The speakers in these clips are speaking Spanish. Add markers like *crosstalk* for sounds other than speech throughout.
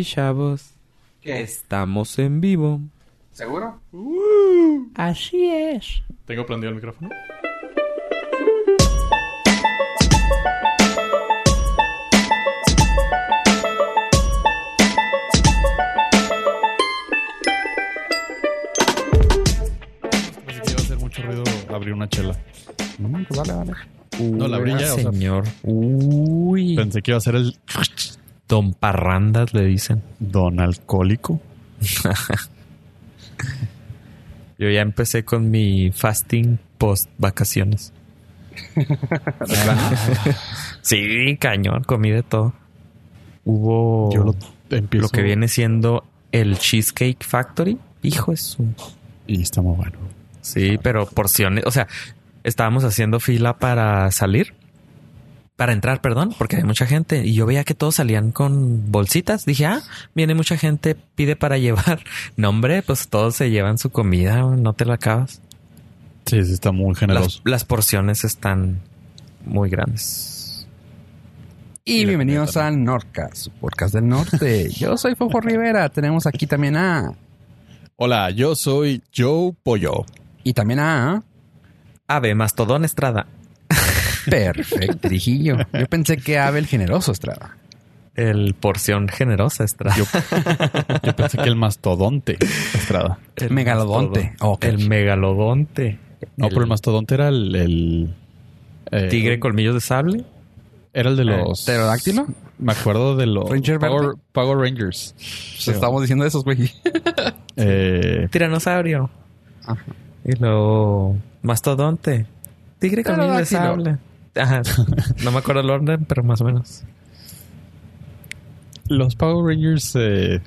Y chavos, estamos en vivo. ¿Seguro? Así es. ¿Tengo prendido el micrófono? Pensé que iba a hacer mucho ruido abrir una chela. No, pues vale, vale. No, la Uy, brilla, o sea, señor. Uy. Pensé que iba a ser el Don Parrandas le dicen. don alcohólico. *laughs* Yo ya empecé con mi fasting post vacaciones. *laughs* sí, cañón, comí de todo. Hubo Yo lo empiezo. lo que viene siendo el Cheesecake Factory. Hijo de su. Y está muy bueno. Sí, pero porciones. O sea, estábamos haciendo fila para salir. Para entrar, perdón, porque hay mucha gente. Y yo veía que todos salían con bolsitas. Dije, ah, viene mucha gente, pide para *laughs* llevar. No, hombre, pues todos se llevan su comida, no te la acabas. Sí, sí, está muy generoso. Las, las porciones están muy grandes. Y bienvenidos a Norcas, podcast del norte. Yo soy Fofo *laughs* Rivera. Tenemos aquí también a. Hola, yo soy Joe Pollo. Y también a. Ave, Mastodón Estrada. Perfecto, Trijillo. Yo pensé que Abel Generoso Estrada. El porción generosa Estrada. Yo, yo pensé que el mastodonte Estrada. El Megalodonte. El megalodonte. No, pero el mastodonte era el... el, eh, Tigre colmillos de sable. Era el de los... ¿Pterodáctilo? Me acuerdo de los... ¿Ranger? Power, Power Rangers. Pues estamos diciendo esos, güey. *laughs* Eh, Tiranosaurio. Ajá. Y luego Mastodonte. Tigre colmillos de sable. Ajá. *laughs* No me acuerdo el orden, pero más o menos. los Power Rangers eh,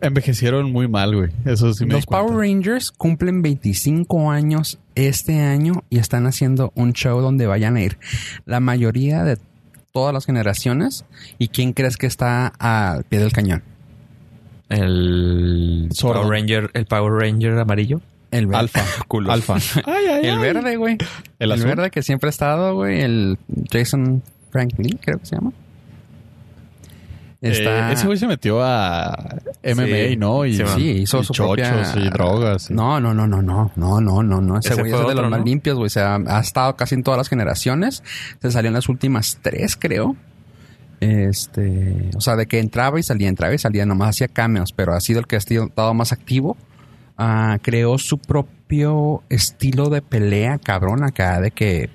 envejecieron muy mal, güey. Eso sí me Los. Power Rangers cumplen 25 años este año y están haciendo un show donde vayan a ir la mayoría de todas las generaciones. ¿Y quién crees que está al pie del cañón? El. Power Ranger, el Power Ranger amarillo. El verde. Alfa. *laughs* Culo. Alfa. *laughs* El verde, güey. El verde que siempre ha estado, güey. El Jason Franklin, creo que se llama. Está... Eh, ese güey se metió a MMA, Sí. ¿no? Y, Sí. Sí, hizo y su chochos propia... y drogas. y- No, no, no, no, no, no, no, no, no. Ese güey es de otro, los más ¿no? limpios, güey. O sea, ha estado casi en todas las generaciones. Se salió en las últimas tres, creo. Este, o sea, de que entraba y salía, entraba y salía, nomás hacía cameos, pero ha sido el que ha estado más activo. Ah, creó su propio estilo de pelea, cabrón, acá de que.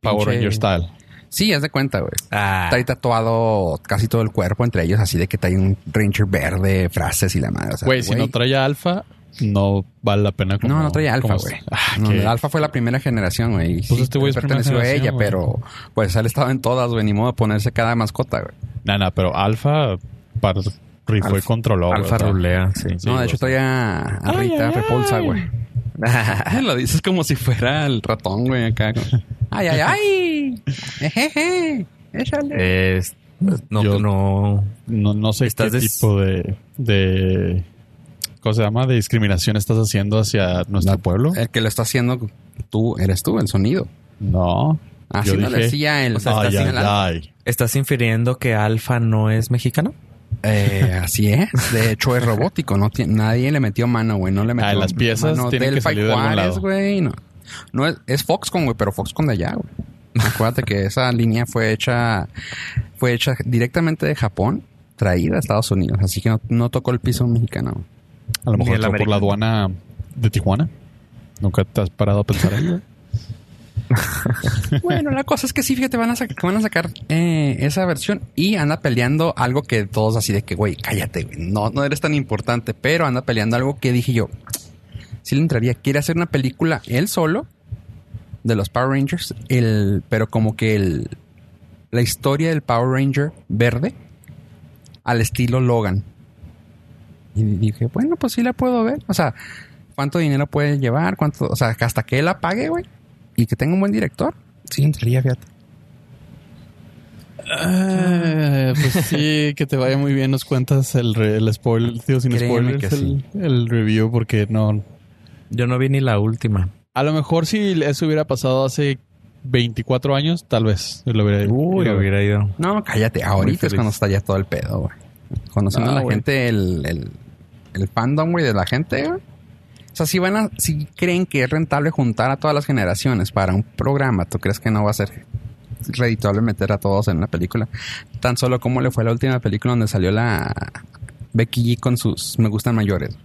Power pinche- Ranger Style. Sí, haz de cuenta, güey. Ah, Está ahí tatuado casi todo el cuerpo entre ellos, así de que trae un Ranger verde, frases y la madre. O sea, Güey, si no trae Alfa, no vale la pena como... no, no traía alfa, güey. Ah, No, alfa fue la primera generación, güey. Pues este güey es perteneció a ella, pero pues él estaba en todas, güey. Ni modo de ponerse cada mascota, güey. Nah, nah, pero Alfa para rifó y Alfa- controló. Alfa rulea, sí. Sí, no, de hecho traía a Rita Ay, ay, Repulsa, güey. *laughs* Lo dices como si fuera el ratón, güey, acá. ¡Ay, ay, ay! *laughs* ¡Ejeje! ¡Échale! Es- no, Yo- no. No, no sé qué des- tipo de, de... ¿Cómo se llama? De discriminación estás haciendo hacia nuestro pueblo. El que lo está haciendo tú, eres tú, el sonido. No. Así Yo no dije- decía el... O sea, ay, estás ay. ¿Estás infiriendo que Alfa no es mexicano? Eh, así es. De hecho, es robótico. No tiene- nadie le metió mano, güey. No le metió Ah, las piezas mano tienen que Delphi salir de algún Juárez, lado. güey. No, no es, es Foxconn, güey, pero Foxconn de allá, güey. Acuérdate que esa línea fue hecha, fue hecha directamente de Japón, traída a Estados Unidos. Así que no, no tocó el piso mexicano. güey. A lo mejor por la aduana de Tijuana. Nunca te has parado a pensar en. *laughs* Bueno, la cosa es que sí, fíjate, van a, sac- van a sacar eh, esa versión y anda peleando algo que todos así de que, güey, cállate, güey, no, no eres tan importante, pero anda peleando algo que dije yo, sí le entraría. Quiere hacer una película él solo de los Power Rangers, el, pero como que el, la historia del Power Ranger verde al estilo Logan. Y dije, bueno, pues sí la puedo ver. O sea, ¿cuánto dinero puede llevar? ¿Cuánto? O sea, hasta que él la pague, güey. Y que tenga un buen director. Sí, entraría, fíjate. Ah, pues sí, que te vaya muy bien. Nos cuentas el, re- el spoiler, digo, sin Créeme spoilers, el, el review, porque no. Yo no vi ni la última. A lo mejor si eso hubiera pasado hace 24 años, tal vez lo hubiera, Uy, lo hubiera ido. No, cállate. Ahorita es cuando está ya todo el pedo, güey. Conociendo No, a la gente, el, el, el fandom, güey, de la gente, güey. O sea, si van a, si creen que es rentable juntar a todas las generaciones para un programa, ¿tú crees que no va a ser redituable meter a todos en una película? Tan solo como le fue la última película donde salió la Becky G con sus Me Gustan Mayores.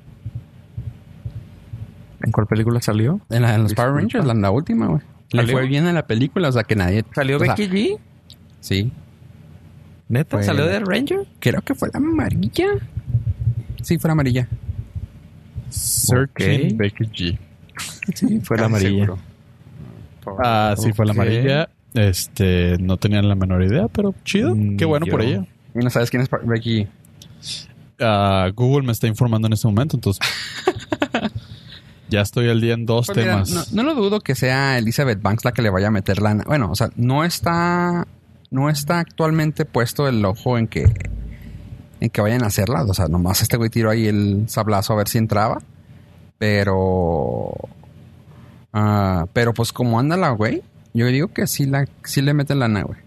¿En cuál película salió? En, la- en los Power. Rangers, la, la última, güey. Le fue bien en la película, o sea, que nadie... ¿Salió sea, Becky G? Sí. ¿Neta? ¿Salió de Ranger? Creo que fue la amarilla. Sí, fue la amarilla. Searching Ok. Becky G. Sí, fue la amarilla. Ah, sí, fue la amarilla. Este, no tenían la menor idea, pero chido. Mm, Qué bueno por yo. Y ella. no sabes quién es Becky G. Ah, Google me está informando en este momento, entonces. *laughs* ya estoy al día en dos Pues mira, temas. no, no lo dudo que sea Elizabeth Banks la que le vaya a meter lana. Bueno, o sea, no está. No está actualmente puesto el ojo en que. En que vayan a hacerla. O sea, nomás este güey tiró ahí el sablazo a ver si entraba. Pero. ah, pero pues como anda la güey. Yo digo que sí, la, sí le meten lana, güey.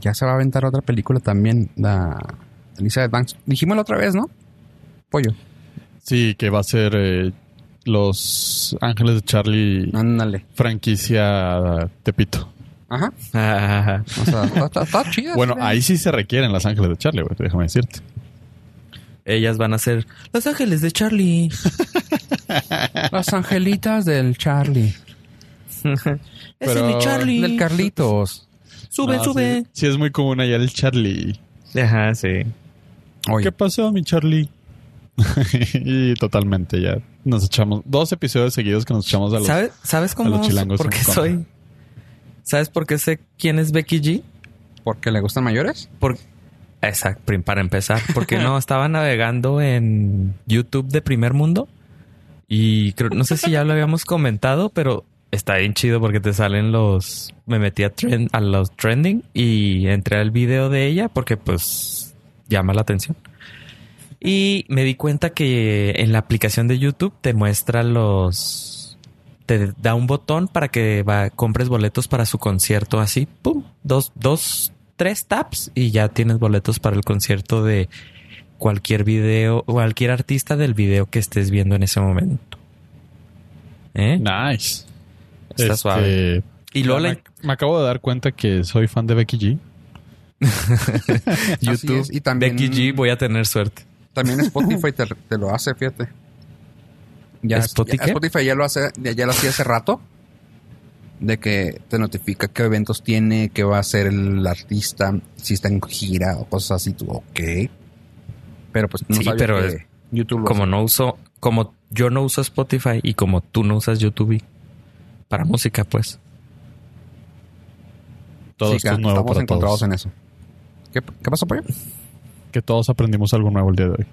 Ya se va a aventar otra película también. La Elizabeth Banks. Dijimos la otra vez, ¿no? Pollo. Sí, que va a ser eh, Los Ángeles de Charlie Ándale. franquicia Tepito. Ajá. Ah, *laughs* O sea, está, está- está chida. Bueno, ahí sí se requieren Los Ángeles de Charlie, güey, déjame decirte. ellas van a ser Los Ángeles de Charlie. *laughs* Las angelitas del Charlie. *laughs* Es mi Charlie. Del Carlitos. Sube, No, sube. Sí, sí es muy común allá el Charlie. Ajá, sí. Oye, ¿Qué pasó, mi Charlie? y totalmente ya nos echamos dos episodios seguidos que nos echamos a los... ¿Sabes, ¿Sabes cómo? los chilangos ¿Por qué en contra. soy? ¿Sabes por qué sé quién es Becky G? ¿por qué le gustan mayores? Por... Exacto, para empezar. Porque no, *laughs* estaba navegando en YouTube de primer mundo. Y creo, no sé si ya lo habíamos comentado, pero está bien chido porque te salen los. Me metí a, trend, a los trending y entré al video de ella porque, pues, llama la atención. Y me di cuenta que en la aplicación de YouTube te muestra los. Te da un botón para que va, compres boletos para su concierto así. ¡Pum! Dos, dos, tres taps y ya tienes boletos para el concierto de cualquier video, cualquier artista del video que estés viendo en ese momento. ¿Eh? Nice. Está Este, suave. Y luego me, acabo de dar cuenta que soy fan de Becky G. *laughs* YouTube, y también- Becky G, voy a tener suerte. También Spotify te, te lo hace, fíjate. Ya, ¿Spotify ya-? Spotify ya lo hace, ya, ya lo hacía hace rato. De que te notifica qué eventos tiene, qué va a hacer el artista, si está en gira o cosas así, tú, ok. Pero pues no Sí, pero que YouTube lo Como hace. no uso, como yo no uso Spotify y como tú no usas YouTube para música, pues. Todo Sí, esto que es nuevo estamos para encontrados todos. en eso. ¿Qué, qué pasó, Pollo? Que todos aprendimos algo nuevo el día de hoy.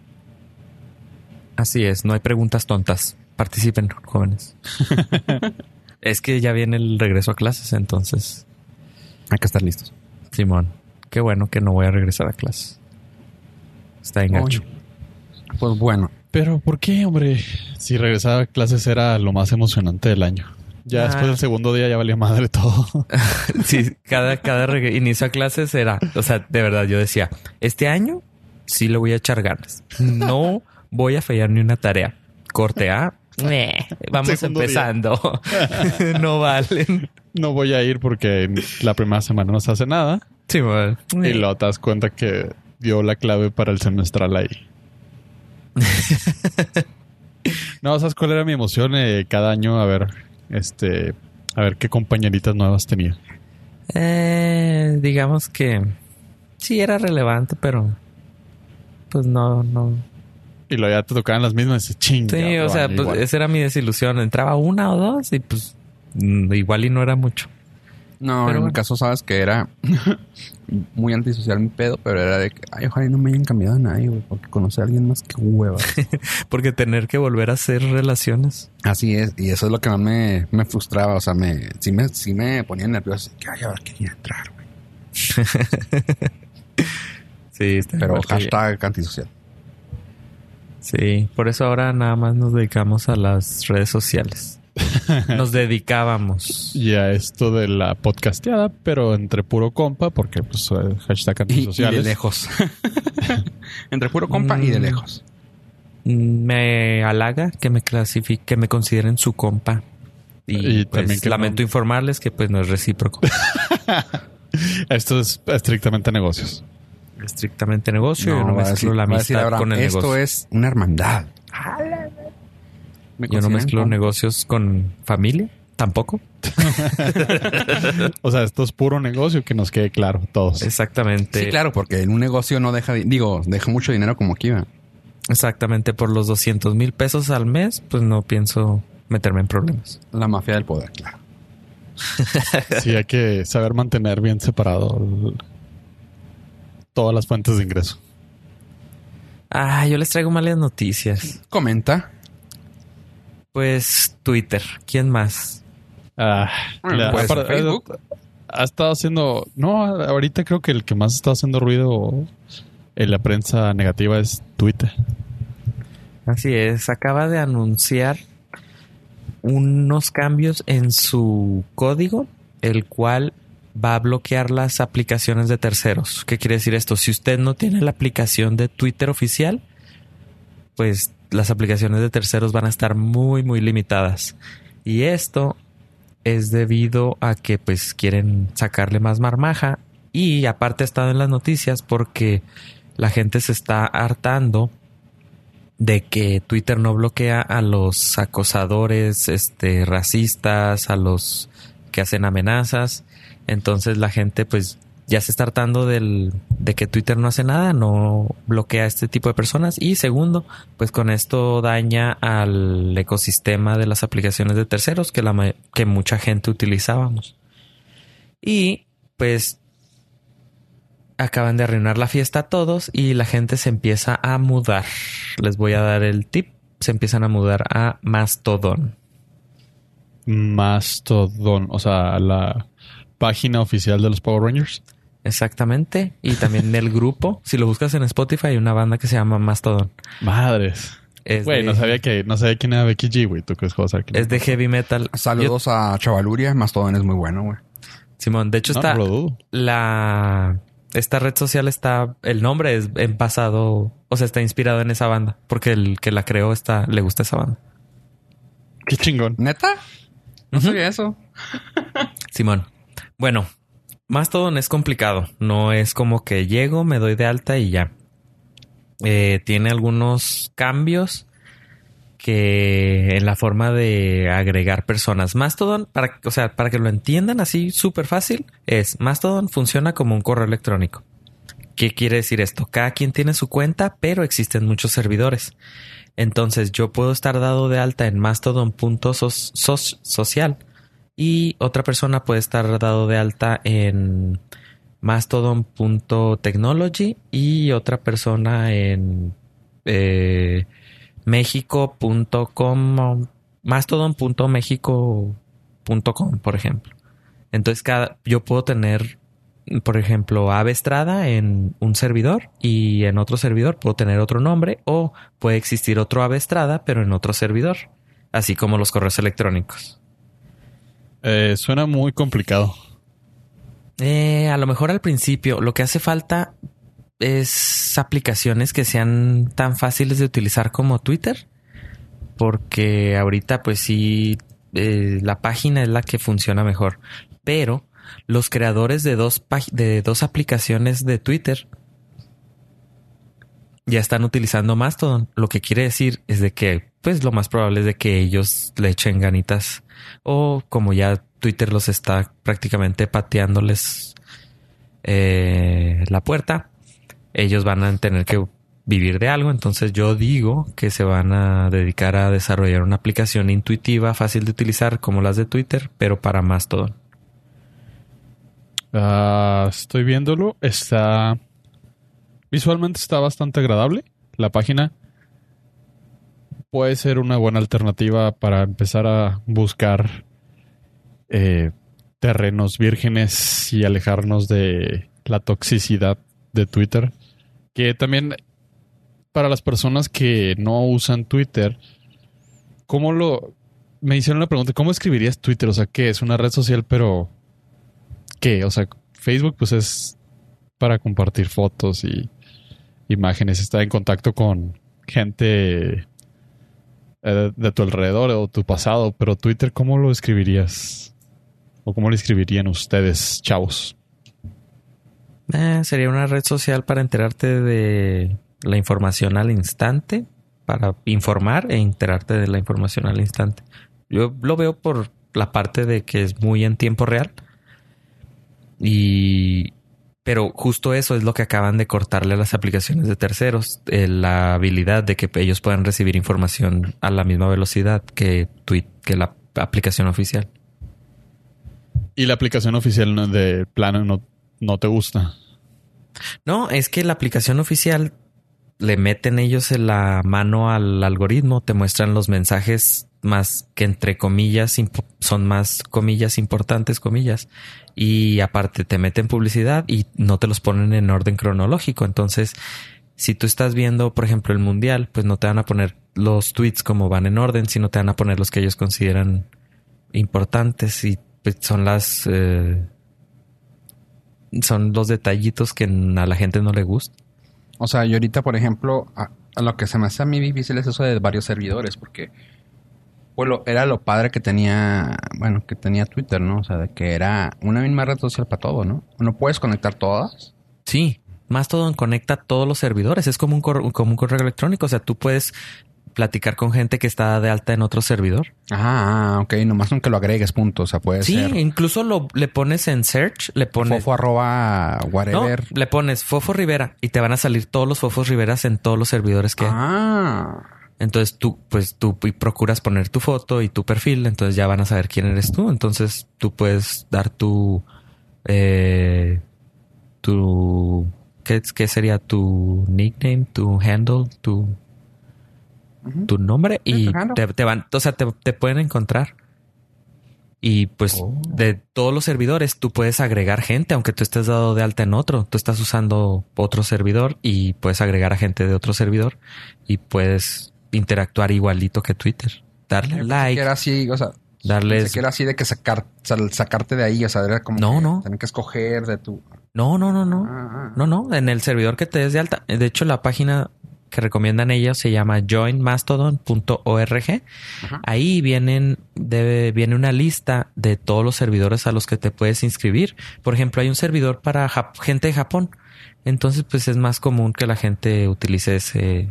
Así es, no hay preguntas tontas. Participen, jóvenes. *laughs* es que ya viene el regreso a clases, entonces, Hay que estar listos. Simón, qué bueno que no voy a regresar a clases. Está en gacho. Pues bueno, Pero ¿por qué, hombre? Si regresar a clases era lo más emocionante del año. Ya Ah. después del segundo día ya valía madre todo. *laughs* Sí, cada, cada inicio a clases era, o sea, de verdad, yo decía, este año sí le voy a echar ganas. No voy a fallar ni una tarea. Corte A, meh, vamos Segundo empezando. *laughs* no valen. no voy a ir porque la primera semana no se hace nada. Sí, bueno. Y luego te das cuenta que dio la clave para el semestral ahí. *laughs* no, ¿sabes cuál era mi emoción? Eh, cada año a ver, este, a ver qué compañeritas nuevas tenía. Eh, digamos que sí era relevante, pero pues no, no. Y luego ya te tocaban las mismas y dices, ching. Sí, ya, o sea, pues igual". esa era mi desilusión. Entraba una o dos y pues mm, igual y no era mucho. No, Pero en mi bueno. caso sabes que era *laughs* muy antisocial mi pedo, pero era de que, ay, ojalá y no me hayan cambiado a nadie, güey, porque conocer a alguien más que hueva. *laughs* Porque tener que volver a hacer relaciones. Así es, y eso es lo que más me, me frustraba, o sea, me, sí, me, sí me ponía nervioso, que, ay, ahora quería entrar, güey. *laughs* Sí, está Pero hashtag antisocial. Sí, por eso ahora nada más nos dedicamos a las redes sociales. *laughs* nos dedicábamos. Y a esto de la podcasteada, pero entre puro compa, porque pues eh, hashtag Y, y de lejos. *laughs* Entre puro compa y de Mm. lejos. Me halaga que me clasifique, que me consideren su compa. Y, Y pues, también que lamento no- informarles que pues no es recíproco. *laughs* Esto es estrictamente negocios. Estrictamente negocio. yo no va a mezclo decir- la amistad con el Esto negocio. es una hermandad. ¿Me Yo no mezclo negocios con familia. Tampoco. *laughs* O sea, esto es puro negocio, que nos quede claro, todos. Exactamente. Sí, claro, porque en un negocio no deja, di- digo, deja mucho dinero como aquí va. Exactamente. Por los 200 mil pesos al mes, pues no pienso meterme en problemas. La mafia del poder, claro. Sí, hay que saber mantener bien separado el- todas las fuentes de ingreso. Ah, yo les traigo malas noticias. Comenta. Pues Twitter. ¿Quién más? Ah, la- pues, Facebook. ha estado haciendo. No, ahorita creo que el que más está haciendo ruido en la prensa negativa es Twitter. Así es. Acaba de anunciar unos cambios en su código, el cual va a bloquear las aplicaciones de terceros. ¿Qué quiere decir esto? Si usted no tiene la aplicación de Twitter oficial, pues las aplicaciones de terceros van a estar muy, muy limitadas. Y esto es debido a que pues quieren sacarle más marmaja y aparte ha estado en las noticias porque la gente se está hartando de que Twitter no bloquea a los acosadores, este, racistas, a los que hacen amenazas. Entonces la gente pues ya se está hartando del, de que Twitter no hace nada, no bloquea a este tipo de personas. Y segundo, pues con esto daña al ecosistema de las aplicaciones de terceros que, la, que mucha gente utilizábamos. Y pues acaban de arruinar la fiesta a todos y la gente se empieza a mudar. Les voy a dar el tip. Se empiezan a mudar a Mastodon. Mastodon, o sea, la página oficial de los Power Rangers. Exactamente. Y también el *laughs* grupo. Si lo buscas en Spotify, hay una banda que se llama Mastodon. Madres. Es, Güey, de, no sabía que no sabía quién era Becky G, güey. Tú crees que vas a saber quién es de heavy metal. Saludos a Chavaluria. Mastodon es muy bueno, güey. Simón, de hecho No, está no lo dudo. la... Esta red social está... El nombre es en pasado... O sea, está inspirado en esa banda. Porque el que la creó está... Le gusta esa banda. Qué chingón. ¿Neta? No Ujú. sabía eso. Simón. Bueno, Mastodon es complicado. No es como que llego, me doy de alta y ya. Eh, tiene algunos cambios que en la forma de agregar personas. Mastodon, para, o sea, para que lo entiendan así súper fácil, es Mastodon funciona como un correo electrónico. ¿Qué quiere decir esto? Cada quien tiene su cuenta, pero existen muchos servidores. Entonces yo puedo estar dado de alta en mastodon.social y otra persona puede estar dado de alta en mastodon.technology y otra persona en eh, mexico.com mastodon.mexico.com por ejemplo. Entonces cada yo puedo tener por ejemplo, Ave Estrada en un servidor y en otro servidor puedo tener otro nombre o puede existir otro Ave Estrada pero en otro servidor, así como los correos electrónicos. Eh, suena muy complicado. Eh, a lo mejor al principio lo que hace falta es aplicaciones que sean tan fáciles de utilizar como Twitter, porque ahorita pues sí, eh, la página es la que funciona mejor, pero los creadores de dos, de dos aplicaciones de Twitter ya están utilizando Mastodon. Lo que quiere decir es de que, pues lo más probable es de que ellos le echen ganitas o como ya Twitter los está prácticamente pateándoles eh, la puerta, ellos van a tener que vivir de algo. Entonces yo digo que se van a dedicar a desarrollar una aplicación intuitiva, fácil de utilizar como las de Twitter, pero para Mastodon. Ah, estoy viéndolo. Está. Visualmente está bastante agradable. La página puede ser una buena alternativa para empezar a buscar eh, terrenos vírgenes y alejarnos de la toxicidad de Twitter. Que también para las personas que no usan Twitter, ¿cómo lo, me hicieron la pregunta, ¿cómo escribirías Twitter? O sea, ¿qué es una red social, pero qué? O sea, Facebook pues es para compartir fotos y imágenes, estar en contacto con gente eh, de tu alrededor o tu pasado, pero Twitter, ¿cómo lo escribirías? ¿O cómo lo escribirían ustedes, chavos? Eh, sería una red social para enterarte de la información al instante, para informar e enterarte de la información al instante. Yo lo veo por la parte de que es muy en tiempo real. Y pero justo eso es lo que acaban de cortarle a las aplicaciones de terceros, eh, la habilidad de que ellos puedan recibir información a la misma velocidad que, tweet, que la aplicación oficial. ¿Y la aplicación oficial de plano no, no te gusta? No, es que la aplicación oficial le meten ellos en la mano al algoritmo, te muestran los mensajes más que entre comillas son más comillas importantes comillas y aparte te meten publicidad y no te los ponen en orden cronológico. Entonces si tú estás viendo por ejemplo el mundial pues no te van a poner los tweets como van en orden sino te van a poner los que ellos consideran importantes y pues, son las eh, son los detallitos que a la gente no le gusta o sea, yo ahorita, por ejemplo, a, lo que se me hace a mí difícil es eso de varios servidores, porque bueno, era lo padre que tenía, bueno, que tenía Twitter, ¿no? O sea, de que era una misma red social para todo, ¿no? ¿No puedes conectar todas? Sí, más todo conecta todos los servidores. Es como un, como un correo electrónico. O sea, tú puedes platicar con gente que está de alta en otro servidor. Ah, ok. Nomás aunque lo agregues, punto. O sea, puede sí, incluso lo, le pones en search, le pones... Fofo arroba whatever. le pones Fofo Rivera y te van a salir todos los Fofos Riveras en todos los servidores que Ah. Entonces tú, pues tú procuras poner tu foto y tu perfil, entonces ya van a saber quién eres tú. Entonces tú puedes dar tu... Eh, tu... ¿qué, ¿Qué sería tu nickname, tu handle, tu tu nombre y te, van, o sea, te, pueden encontrar. Y pues oh. de todos los servidores tú puedes agregar gente, aunque tú estés dado de alta en otro. Tú estás usando otro servidor y puedes agregar a gente de otro servidor y puedes interactuar igualito que Twitter. Darle like. era así, o sea, darles. Que era así de que sacar, sacarte de ahí, o sea, era como. No, no. Tener que escoger de tu. No, no, no, no. Ah, ah. No, no. En el servidor que te des de alta. De hecho, la página que recomiendan ellos se llama joinmastodon.org. Ahí vienen, debe, viene una lista de todos los servidores a los que te puedes inscribir. Por ejemplo, hay un servidor para gente de Japón. Entonces, pues es más común que la gente utilice ese,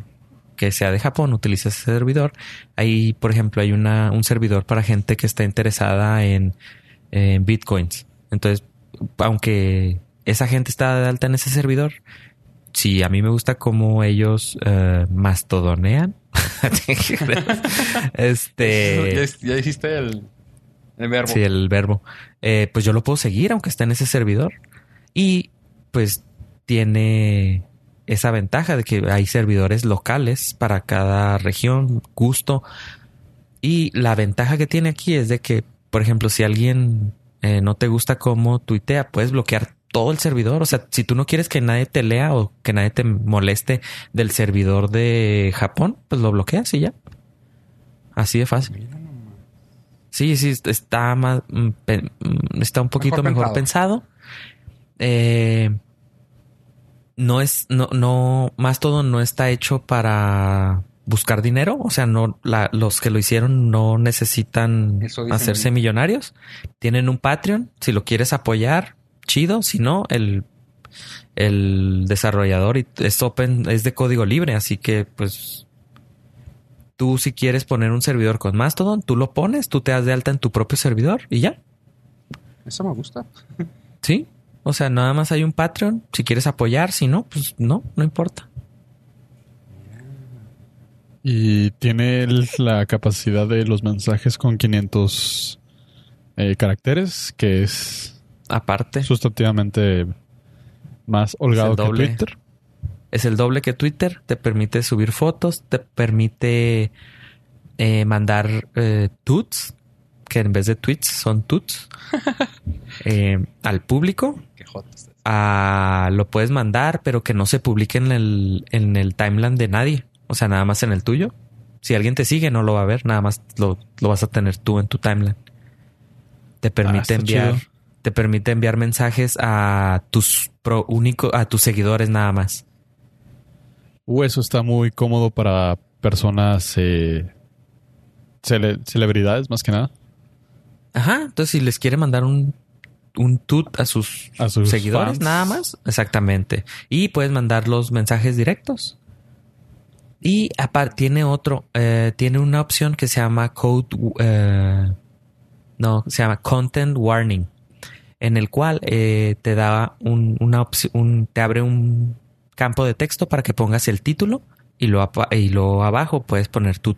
que sea de Japón, utilice ese servidor. Ahí, por ejemplo, hay una, un servidor para gente que está interesada en, en bitcoins. Entonces, aunque esa gente está de alta en ese servidor, sí, a mí me gusta cómo ellos uh, mastodonean. *laughs* este. Ya, hiciste el, verbo. Sí, el verbo. Eh, pues yo lo puedo seguir, aunque esté en ese servidor. Y pues tiene esa ventaja de que hay servidores locales para cada región, gusto. Y la ventaja que tiene aquí es de que, por ejemplo, si alguien eh, no te gusta cómo tuitea, puedes bloquear todo el servidor. O sea, si tú no quieres que nadie te lea o que nadie te moleste del servidor de Japón, pues lo bloqueas y ya. Así de fácil. Sí, sí, está más, mm, mm, está un poquito mejor, pensado. Eh, no es, no, no, más todo no está hecho para buscar dinero. O sea, no, los que lo hicieron no necesitan hacerse millonarios. Tienen un Patreon. Si lo quieres apoyar, chido, si no, el, el desarrollador es open, es de código libre, así que pues tú si quieres poner un servidor con Mastodon, tú lo pones, tú te das de alta en tu propio servidor y ya. Eso me gusta. *laughs* Sí, o sea, nada más hay un Patreon, si quieres apoyar, si no, pues no, no importa. Y tiene la capacidad de los mensajes con 500 eh, caracteres, que es aparte. Sustantivamente más holgado que Twitter. Es el doble que Twitter. Te permite subir fotos, te permite eh, mandar eh, tuts, que en vez de tweets son tuts, *laughs* eh, al público. Qué ah, lo puedes mandar, pero que no se publique en el, en el timeline de nadie. O sea, nada más en el tuyo. Si alguien te sigue, no lo va a ver, nada más lo, lo vas a tener tú en tu timeline. Te permite Ah, enviar, chido. Te permite enviar mensajes a tus pro único, a tus seguidores nada más. Uh, eso está muy cómodo para personas, eh, cele- celebridades más que nada. Ajá, entonces si les quiere mandar un, un tut a sus, A sus seguidores fans. nada más, exactamente. Y puedes mandar los mensajes directos. Y aparte tiene otro, eh, tiene una opción que se llama code, eh, no, se llama content warning, en el cual eh, te da un, una un- te abre un campo de texto para que pongas el título y lo, y lo abajo puedes poner tu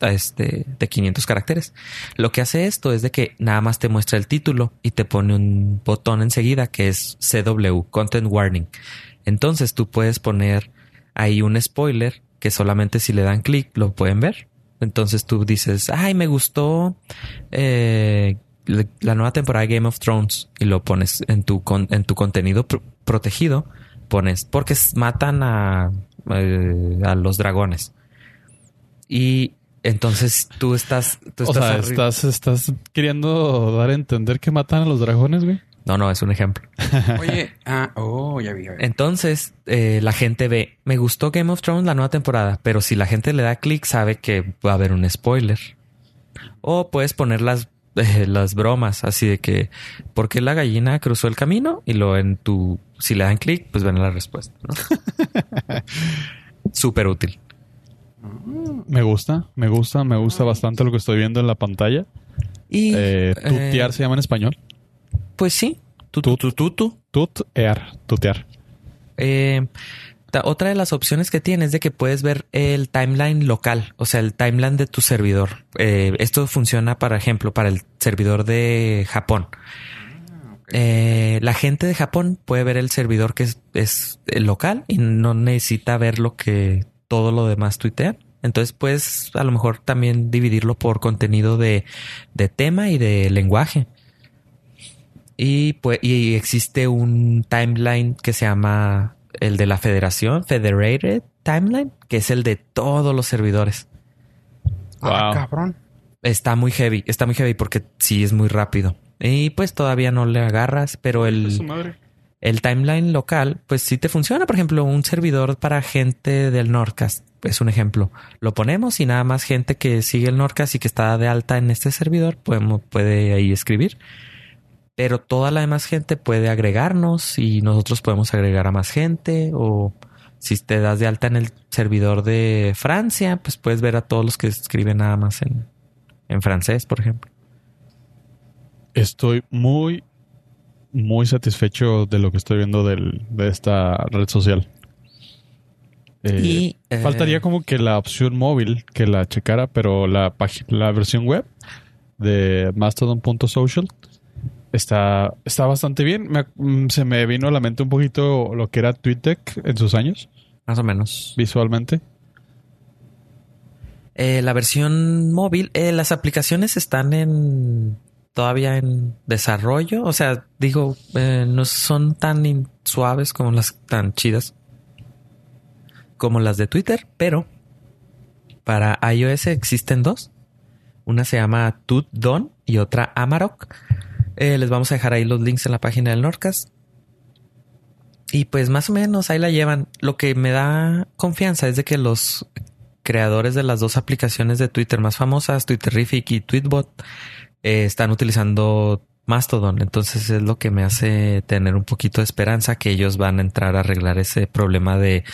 este, de 500 caracteres. Lo que hace esto es de que nada más te muestra el título y te pone un botón enseguida que es CW, Content Warning. Entonces tú puedes poner ahí un spoiler que solamente si le dan clic lo pueden ver. Entonces tú dices, ay, me gustó eh, la- nueva temporada de Game of Thrones y lo pones en tu, con- en tu contenido pro- protegido. Pones, porque matan a, eh, a los dragones. Y entonces tú estás... Tú O sea, estás, estás queriendo dar a entender que matan a los dragones, güey. No, no, es un ejemplo. *laughs* Oye, ah, oh, ya vi. ya vi. Entonces, eh, la gente ve, me gustó Game of Thrones la nueva temporada, pero si la gente le da clic, sabe que va a haber un spoiler. O puedes poner las, eh, las bromas, así de que, ¿por qué la gallina cruzó el camino? Y lo en tu, si le dan clic, pues ven la respuesta. ¿no? *laughs* Súper útil. Me gusta, me gusta, me gusta bastante lo que estoy viendo en la pantalla. Y, Eh, tutear eh, se llama en español. pues sí, tu, tu, tu, tu, tu. Tutear, tutear. Eh, otra de las opciones que tienes es de que puedes ver el timeline local, o sea, el timeline de tu servidor. Eh, esto funciona, por ejemplo, para el servidor de Japón. Eh, la gente de Japón puede ver el servidor que es, es el local y no necesita ver lo que todo lo demás tuitean. Entonces puedes a lo mejor también dividirlo por contenido de, de tema y de lenguaje. Y, pues, y existe un timeline que se llama el de la federación, Federated Timeline, que es el de todos los servidores. Ah, Wow. cabrón. Está muy heavy, está muy heavy porque sí es muy rápido. Y pues todavía no le agarras, pero el, madre. el timeline local, pues sí te funciona. Por ejemplo, un servidor para gente del Nordcast es un ejemplo. Lo ponemos y nada más gente que sigue el Nordcast y que está de alta en este servidor podemos, puede ahí escribir. Pero toda la demás gente puede agregarnos y nosotros podemos agregar a más gente. O si te das de alta en el servidor de Francia, pues puedes ver a todos los que escriben nada más en, en francés, por ejemplo. Estoy muy, muy satisfecho de lo que estoy viendo del- de esta red social. Eh, Y, eh, faltaría como que la opción móvil que la checara, pero la, la versión web de mastodon.social está, está bastante bien. Me- mm, se me vino a la mente un poquito lo que era TweetDeck en sus años, Más o menos. visualmente. Eh, la versión móvil, eh, las aplicaciones están en todavía en desarrollo. O sea, digo, eh, no son tan suaves como las tan chidas como las de Twitter, pero para iOS existen dos. Una se llama TutDon y otra Amarok. Eh, les vamos a dejar ahí los links en la página del Norcas. Y pues más o menos ahí la llevan. Lo que me da confianza es de que los creadores de las dos aplicaciones de Twitter más famosas, Twitterrific y Tweetbot, eh, están utilizando Mastodon. Entonces es lo que me hace tener un poquito de esperanza que ellos van a entrar a arreglar ese problema de,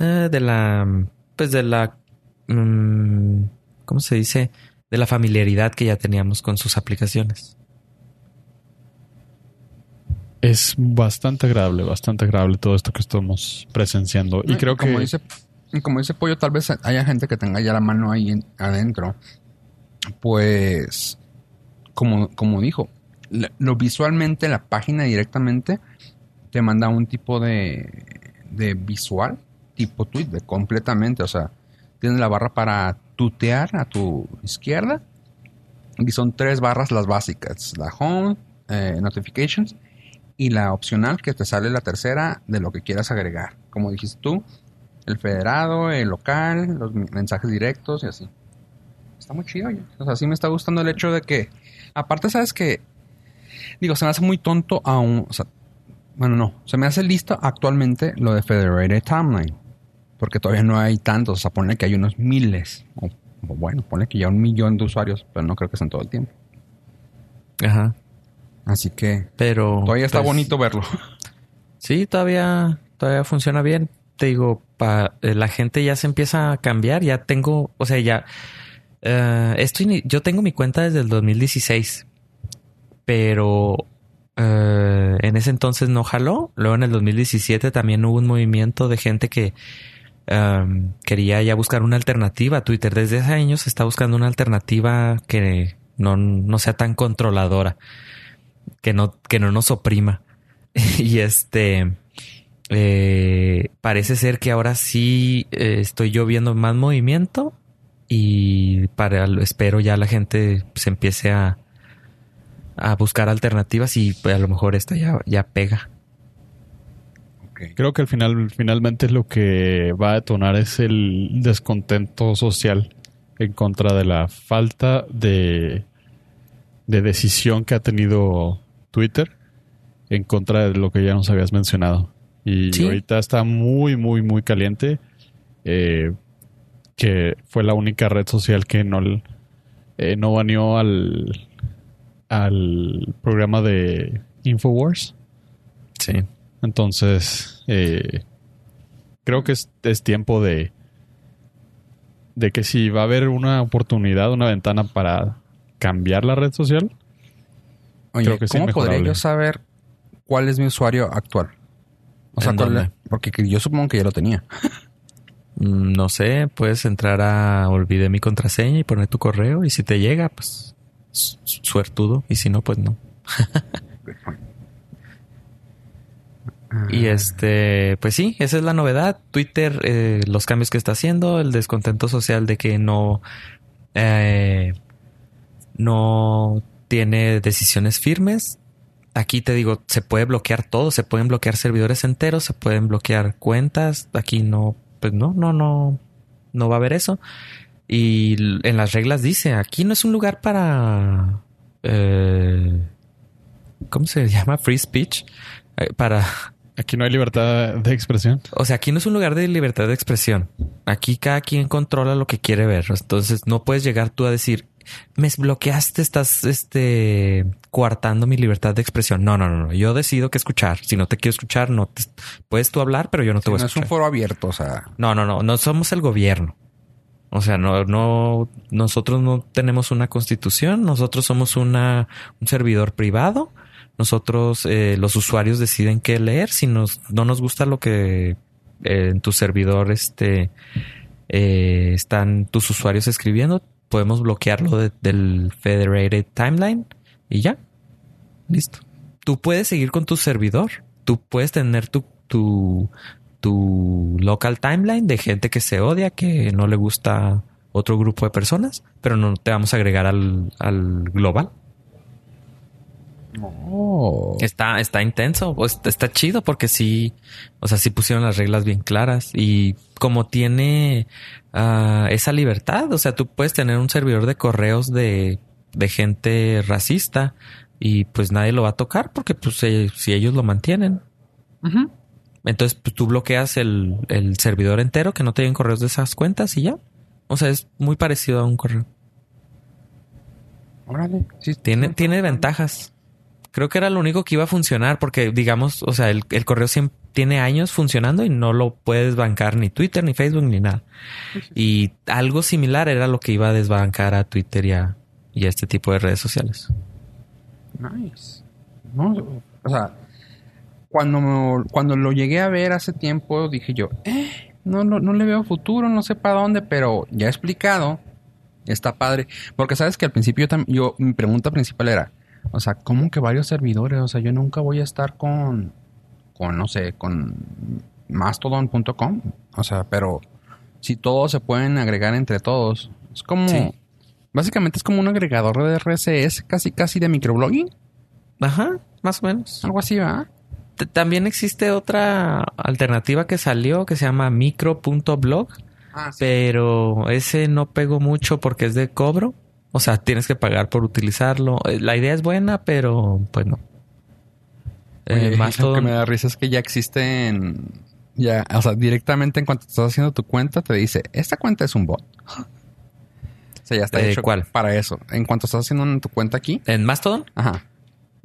eh, de la, pues de la, mm, ¿cómo se dice? De la familiaridad que ya teníamos con sus aplicaciones. Es bastante agradable, bastante agradable todo esto que estamos presenciando. Y creo como que dice, como dice Pollo, tal vez haya gente que tenga ya la mano ahí en- adentro. Pues, como, como dijo, lo visualmente, la página directamente te manda un tipo de, de visual, tipo tweet, de completamente. O sea, tienes la barra para tutear a tu izquierda. Y son tres barras las básicas: la home, eh, notifications y la opcional que te sale la tercera de lo que quieras agregar. Como dijiste tú, el federado, el local, los mensajes directos y así. está muy chido. oye. O sea, sí me está gustando el hecho de que, aparte, sabes que, digo, se me hace muy tonto aún, o sea, bueno, no, se me hace listo actualmente lo de Federated Timeline, porque todavía no hay tantos, o sea, ponle que hay unos miles, o, o bueno, ponle que ya un millón de usuarios, pero no creo que sean todo el tiempo. Ajá. Así que Pero. todavía está pues, bonito verlo. Sí, todavía, todavía funciona bien. Te digo, pa- eh, la gente ya se empieza a cambiar. Ya tengo, o sea, ya. eh, esto ini- yo tengo mi cuenta desde el 2016, pero eh, en ese entonces no jaló. Luego en el 2017 también hubo un movimiento de gente que um, quería ya buscar una alternativa a Twitter. Desde hace años se está buscando una alternativa que no, no sea tan controladora, que no, que no nos oprima. *laughs* y este eh, parece ser que ahora sí eh, estoy yo viendo más movimiento y para espero ya la gente se empiece a a buscar alternativas y pues, a lo mejor esta ya, ya pega. Creo que al final, finalmente lo que va a detonar es el descontento social en contra de la falta de, de decisión que ha tenido Twitter en contra de lo que ya nos habías mencionado. Y Sí. ahorita está muy, muy, muy caliente. eh, que fue la única red social que no, eh, no baneó al, al programa de Infowars. Sí. Entonces, eh, creo que es, es tiempo de, de que si va a haber una oportunidad, una ventana para cambiar la red social, Oye, Creo que sí ¿cómo podría yo saber cuál es mi usuario actual? O sea, ¿En cuál- dónde? porque que yo supongo que ya lo tenía. *laughs* Mm, No sé, puedes entrar a olvidé mi contraseña y poner tu correo y si te llega, pues su- suertudo y si no, pues no. Y este, pues sí, esa es la novedad. Twitter, eh, los cambios que está haciendo, el descontento social de que no, eh, no tiene decisiones firmes. Aquí te digo, se puede bloquear todo, se pueden bloquear servidores enteros, se pueden bloquear cuentas. Aquí no, pues no, no, no, no va a haber eso. Y en las reglas dice, aquí no es un lugar para, eh, ¿cómo se *laughs* llama? Free speech. Eh, para, *laughs* aquí no hay libertad de expresión. o sea, aquí no es un lugar de libertad de expresión. Aquí cada quien controla lo que quiere ver. Entonces no puedes llegar tú a decir, me bloqueaste, estás este coartando mi libertad de expresión. No, no, no, no. Yo decido qué escuchar. Si no te quiero escuchar, no te puedes tú hablar, pero yo no te voy a no es un escuchar. foro abierto, o sea. No, no, no, no somos el gobierno. O sea, no, no, nosotros no tenemos una constitución, nosotros somos una, un servidor privado. Nosotros, eh, los usuarios deciden qué leer. Si nos, no nos gusta lo que eh, en tu servidor este, eh, están tus usuarios escribiendo, podemos bloquearlo de- del Federated Timeline y ya. Listo. Tú puedes seguir con tu servidor. Tú puedes tener tu, tu, tu local timeline de gente que se odia, que no le gusta otro grupo de personas, pero no te vamos a agregar al, al global. Oh. Está, está intenso, o está, chido porque sí, o sea, sí pusieron las reglas bien claras y como tiene ah, esa libertad, o sea, tú puedes tener un servidor de correos de, de gente racista y pues nadie lo va a tocar porque pues eh, si ellos lo mantienen. Entonces pues, tú bloqueas el, el servidor entero que no te lleguen correos de esas cuentas y ya. O sea, es muy parecido a un correo. Órale. Sí, Tiene, sí. tiene ventajas. Creo que era lo único que iba a funcionar porque, digamos, o sea, el, el correo siempre tiene años funcionando y no lo puedes bancar ni Twitter, ni Facebook, ni nada. Y algo similar era lo que iba a desbancar a Twitter y a, y a este tipo de redes sociales. Nice. No, o sea, cuando, cuando lo llegué a ver hace tiempo, dije yo, eh, no, no, no le veo futuro, no sé para dónde, pero ya he explicado, está padre. Porque sabes que al principio yo, yo mi pregunta principal era, o sea, ¿cómo que varios servidores? O sea, yo nunca voy a estar con, con no sé, con mastodon.com. O sea, pero si todos se pueden agregar entre todos, es como... Sí. Básicamente es como un agregador de RSS, casi casi de microblogging. Ajá, más o menos. Algo así, ¿va? T- También existe otra alternativa que salió que se llama micro.blog. Ah, sí. pero ese no pegó mucho porque es de cobro. O sea, tienes que pagar por utilizarlo. Eh, La idea es buena, pero pues no. Eh, más lo todo. que me da risa es que ya existen... Ya, o sea, directamente en cuanto estás haciendo tu cuenta, te dice, esta cuenta es un bot. *gasps* O sea, ya está Eh, hecho ¿cuál? para eso. En cuanto estás haciendo en tu cuenta aquí, ¿En Mastodon? ajá.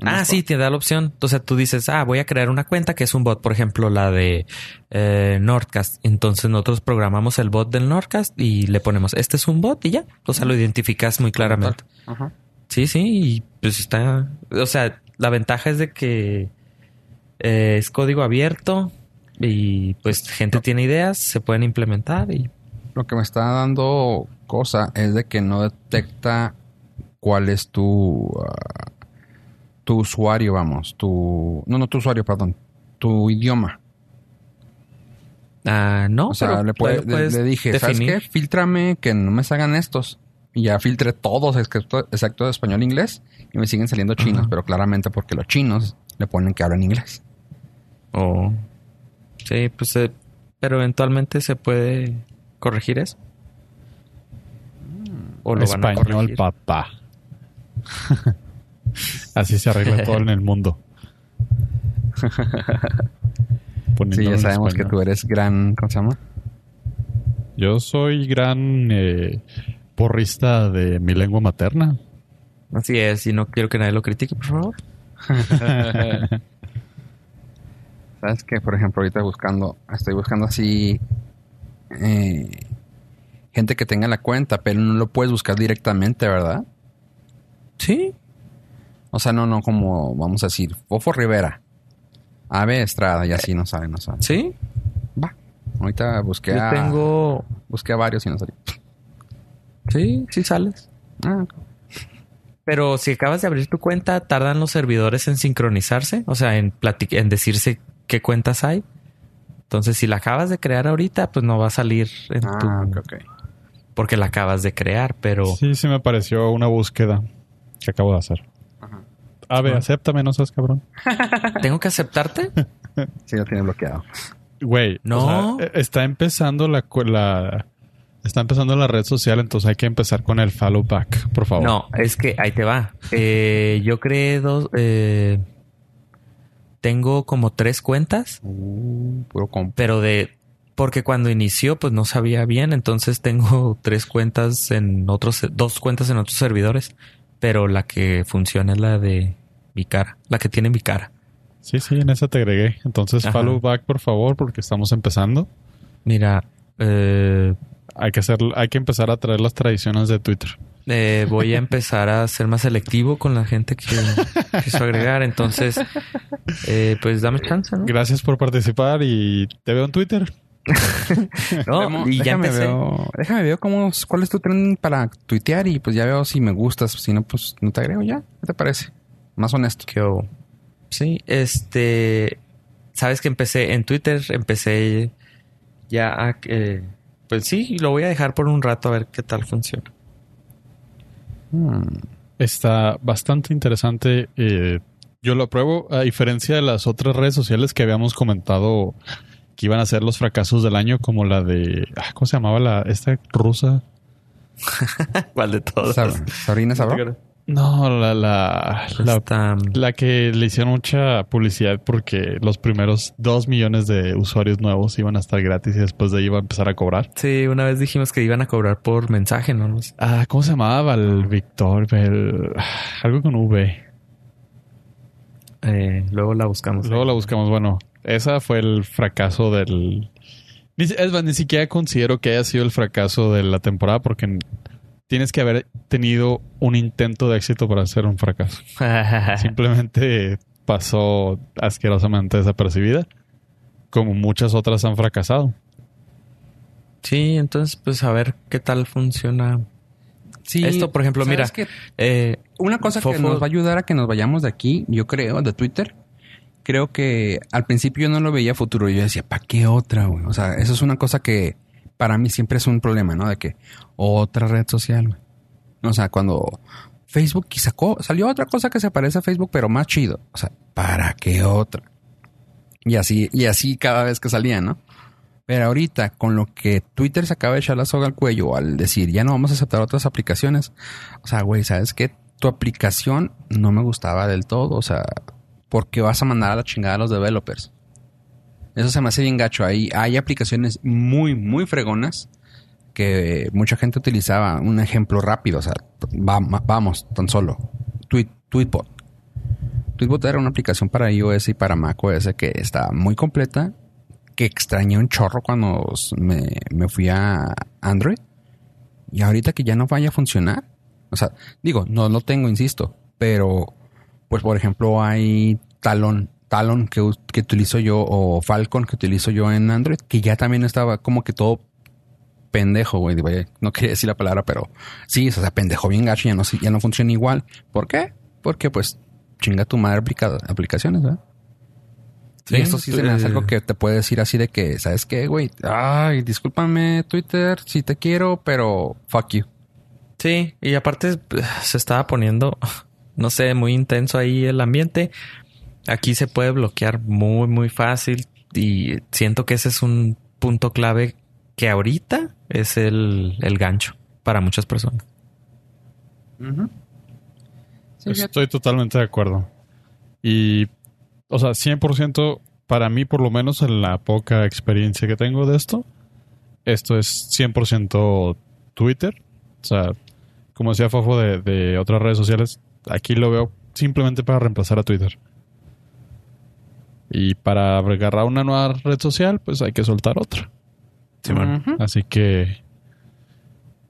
Ah, sí, te da la opción. O sea, tú dices, ah, voy a crear una cuenta que es un bot, por ejemplo, la de eh, Nordcast. Entonces nosotros programamos el bot del Nordcast y le ponemos, este es un bot y ya. O sea, lo identificas muy claramente. Ajá. Sí, sí, y pues está. O sea, la ventaja es de que eh, es código abierto y pues gente tiene ideas, se pueden implementar y Lo que me está dando cosa es de que no detecta cuál es tu ah, tu usuario, vamos, tu no no tu usuario, perdón, tu idioma. ah, no. O sea, pero le, puede- lo le- puedes le dije, ¿sabes qué? Filtrame que no me salgan estos. Y ya filtré todos, excepto, excepto de español e inglés, y me siguen saliendo chinos, pero claramente porque los chinos le ponen que hablan inglés. Oh. Sí, pues, eh, pero eventualmente se puede corregir eso. O lo van a Español, corregir. papá. *laughs* Así se arregla todo en el mundo. *laughs* Sí, ya sabemos que tú eres gran, ¿cómo se llama? Yo soy gran eh, porrista de mi lengua materna. Así es, y no quiero que nadie lo critique, por favor. *laughs* ¿Sabes que Por ejemplo, ahorita buscando, estoy buscando así eh, gente que tenga la cuenta, pero no lo puedes buscar directamente, ¿verdad? Sí. O sea, no, no como, vamos a decir, Fofo Rivera, Ave Estrada, y así no sabe, no sabe. Sí. Va. Ahorita busqué Yo a, tengo. busqué a varios y no salió. Sí, sí sales. Ah, ok. Pero si acabas de abrir tu cuenta, tardan los servidores en sincronizarse, o sea, en en decirse qué cuentas hay. Entonces, si la acabas de crear ahorita, pues no va a salir en tu Ah, ok, ok. porque la acabas de crear, pero Sí, sí me pareció una búsqueda que acabo de hacer. Ave, Ah. acéptame, no seas cabrón. *laughs* tengo que aceptarte. *laughs* Sí, lo tiene bloqueado. Güey, No. o sea, eh, está empezando la, está empezando la red social, entonces hay que empezar con el follow back, por favor. No, es que ahí te va. Eh, yo creé dos. eh, tengo como tres cuentas, Uh, puro pero de. Porque cuando inició, pues no sabía bien. Entonces tengo *laughs* tres cuentas en otros. Dos cuentas en otros servidores. Pero la que funciona es la de mi cara. La que tiene mi cara. Sí, sí, en esa te agregué. Entonces Ajá. follow back, por favor, porque estamos empezando. Mira. eh, Hay que hacer, hay que empezar a traer las tradiciones de Twitter. eh, voy a empezar a ser más selectivo con la gente que *laughs* quiso agregar. Entonces, eh, pues dame chance, ¿no? Gracias por participar y te veo en Twitter. *laughs* No, Demo- y ya déjame empecé. veo, déjame ver cómo, cuál es tu tren para tuitear y pues ya veo si me gustas. Si no, pues no te agrego ya. ¿Qué te parece? Más honesto. ¿Qué hubo? Sí, este. Sabes que empecé en Twitter, empecé ya a. eh, pues sí, lo voy a dejar por un rato a ver qué tal funciona. Hmm. Está bastante interesante. eh, yo lo apruebo, a diferencia de las otras redes sociales que habíamos comentado que iban a ser los fracasos del año, como la de. ah, ¿Cómo se llamaba la esta rusa? *laughs* ¿Cuál de todos? Sab- Sabrina Sabro. No, la, la, la, Está, la que le hicieron mucha publicidad porque los primeros dos millones de usuarios nuevos iban a estar gratis y después de ahí iba a empezar a cobrar. sí, una vez dijimos que iban a cobrar por mensaje, ¿no? Ah, ¿cómo se llamaba? El Victor, el, algo con V. Eh, luego la buscamos. Luego la buscamos. Bueno, esa fue el fracaso del. Es más, ni siquiera considero que haya sido el fracaso de la temporada porque tienes que haber tenido un intento de éxito para ser un fracaso. *laughs* Simplemente pasó asquerosamente desapercibida, como muchas otras han fracasado. sí, entonces, pues a ver qué tal funciona. Sí, Esto, por ejemplo, ¿sabes mira? Eh, Una cosa que nos va a ayudar a que nos vayamos de aquí, yo creo, de Twitter. Creo que al principio yo no lo veía futuro. Yo decía, ¿para qué otra, güey? O sea, eso es una cosa que para mí siempre es un problema, ¿no? De que otra red social, güey. O sea, cuando Facebook sacó, salió otra cosa que se parece a Facebook, pero más chido. O sea, ¿para qué otra? Y así, y así cada vez que salía, ¿no? Pero ahorita, con lo que Twitter se acaba de echar la soga al cuello al decir ya no vamos a aceptar otras aplicaciones, o sea, güey, ¿sabes qué? Tu aplicación no me gustaba del todo, o sea, ¿por qué vas a mandar a la chingada a los developers? Eso se me hace bien gacho. Ahí hay aplicaciones muy, muy fregonas que mucha gente utilizaba. Un ejemplo rápido, o sea, va- vamos, tan solo. Tweet, Tweetbot. Tweetbot era una aplicación para iOS y para macOS que está muy completa, que extrañé un chorro cuando me, me fui a Android. Y ahorita que ya no vaya a funcionar. O sea, digo, no lo tengo, insisto. Pero, pues por ejemplo, hay Talon, Talon que, que utilizo yo, o Falcon que utilizo yo en Android, que ya también estaba como que todo pendejo, güey. Vaya, No quería decir la palabra, pero sí, o sea, pendejo bien gacho, ya no, ya no funciona igual. ¿Por qué? Porque pues chinga tu madre aplica- aplicaciones, ¿verdad? Sí, y eso sí se me hace eh, algo que te puede decir así de que, ¿sabes qué, güey? Ay, discúlpame, Twitter, si te quiero, pero fuck you. Sí, y aparte eh, se estaba poniendo, no sé, muy intenso ahí el ambiente. Aquí se puede bloquear muy, muy fácil y siento que ese es un punto clave que ahorita es el, el gancho para muchas personas. Estoy totalmente de acuerdo. Y, o sea, 100% para mí, por lo menos en la poca experiencia que tengo de esto, esto es 100% Twitter. O sea, como decía Fofo de, de otras redes sociales, aquí lo veo simplemente para reemplazar a Twitter. Y para agarrar una nueva red social, pues hay que soltar otra. Ujú. Así que,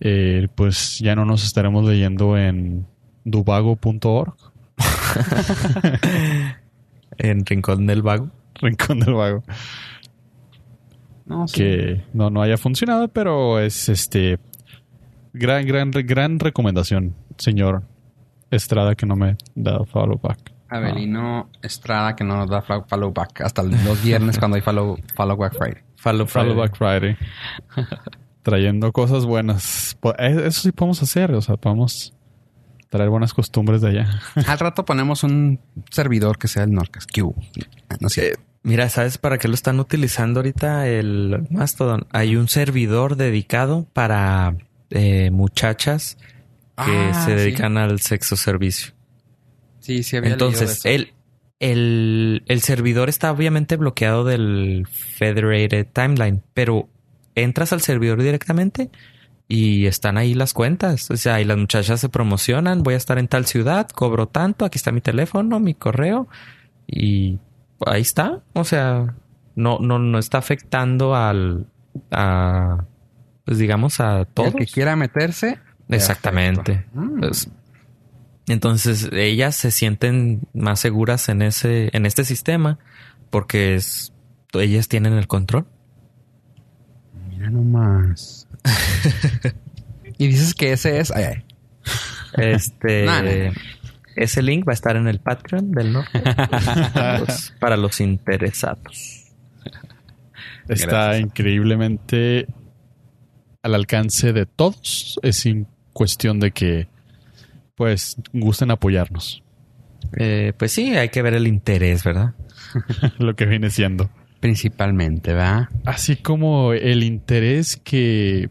eh, pues ya no nos estaremos leyendo en dubago.org, *laughs* En Rincón del Vago. Rincón del Vago, No, sí. que no, no haya funcionado, pero es este gran, gran, gran recomendación, señor Estrada, que no me da follow back. Avelino Estrada que no nos da fo- follow back hasta los viernes cuando hay follow, follow back Friday. Follow back Friday. *laughs* Trayendo cosas buenas. Eh, Eso sí podemos hacer, o sea, podemos traer buenas costumbres de allá. *laughs* Al rato ponemos un servidor que sea el Norcas. Q. No sé. Mira, ¿sabes para qué lo están utilizando ahorita el Mastodon? Hay un servidor dedicado para eh, muchachas que Ah, se sí. dedican al sexo servicio. Sí, sí había Entonces, leído de eso. el, el, el servidor está obviamente bloqueado del Federated Timeline, pero entras al servidor directamente y están ahí las cuentas. O sea, y las muchachas se promocionan, voy a estar en tal ciudad, cobro tanto, aquí está mi teléfono, mi correo y ahí está. O sea, no, no, no está afectando al, a, pues digamos, a todos. El que quiera meterse. Exactamente. Mm. Pues, entonces ellas se sienten más seguras en ese, en este sistema porque es, ellas tienen el control. Mira nomás. *laughs* y dices que ese es. Ay, ay. Este, *laughs* ese link va a estar en el Patreon del norte para los, *laughs* para los interesados. Está Gracias. increíblemente al alcance de todos. Es in- cuestión de que, pues, gusten apoyarnos. Eh, pues sí, hay que ver el interés, ¿verdad? *laughs* lo que viene siendo. Principalmente, ¿verdad? Así como el interés que...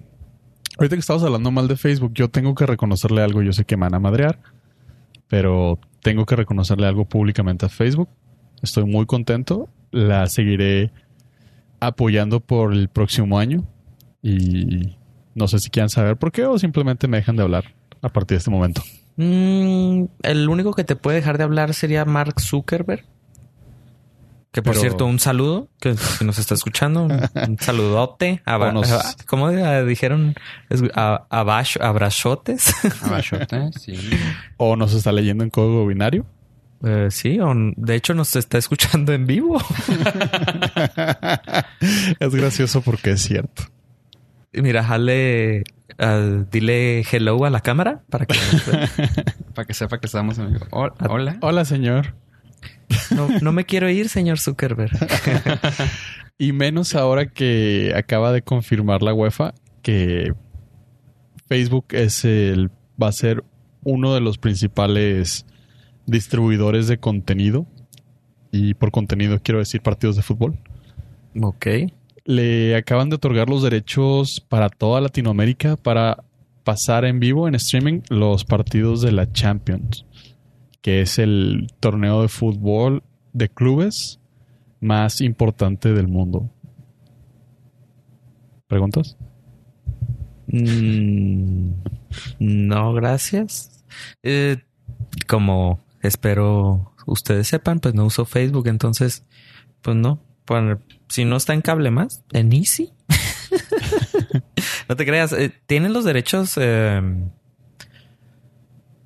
Ahorita que estamos hablando mal de Facebook, yo tengo que reconocerle algo. Yo sé que me van a madrear, pero tengo que reconocerle algo públicamente a Facebook. Estoy muy contento. La seguiré apoyando por el próximo año. Y no sé si quieran saber por qué o simplemente me dejan de hablar a partir de este momento. Mm, el único que te puede dejar de hablar sería Mark Zuckerberg. Que por Pero- cierto, un saludo, que si nos está escuchando, un, un *laughs* saludote. nos- ¿Cómo dijeron? A- abash- abrazotes. *laughs* Sí. O nos está leyendo en código binario. Eh, sí, o de hecho nos está escuchando en vivo. *laughs* es gracioso porque es cierto. Mira, jale, ah, dile hello a la cámara para que. *laughs* Para que sepa que estamos. Hol- Hola. Hola, señor. no, no me quiero ir, señor Zuckerberg. *laughs* Y menos ahora que acaba de confirmar la UEFA que Facebook es el va a ser uno de los principales distribuidores de contenido. Y por contenido quiero decir partidos de fútbol. ok. Le acaban de otorgar los derechos para toda Latinoamérica para pasar en vivo en streaming los partidos de la Champions, que es el torneo de fútbol de clubes más importante del mundo. ¿Preguntas? Mm, no, gracias. Eh, como espero ustedes sepan, pues no uso Facebook, entonces, pues no. Por- si no está en cable más, en Easy. *laughs* no te creas. eh, ¿Tienen los derechos eh,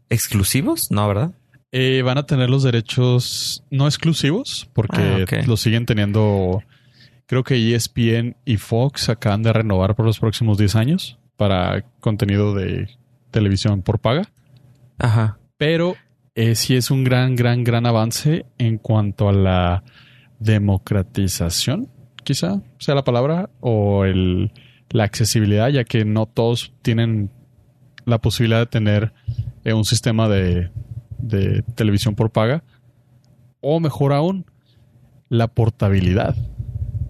exclusivos? No, ¿verdad? Eh, van a tener los derechos no exclusivos porque Ah, los siguen teniendo. Creo que ESPN y Fox acaban de renovar por los próximos 10 años para contenido de televisión por paga. Ajá. Pero eh, sí es un gran, gran, gran avance en cuanto a la democratización, quizá sea la palabra, o el, la accesibilidad, ya que no todos tienen la posibilidad de tener eh, un sistema de, de televisión por paga. O mejor aún, la portabilidad.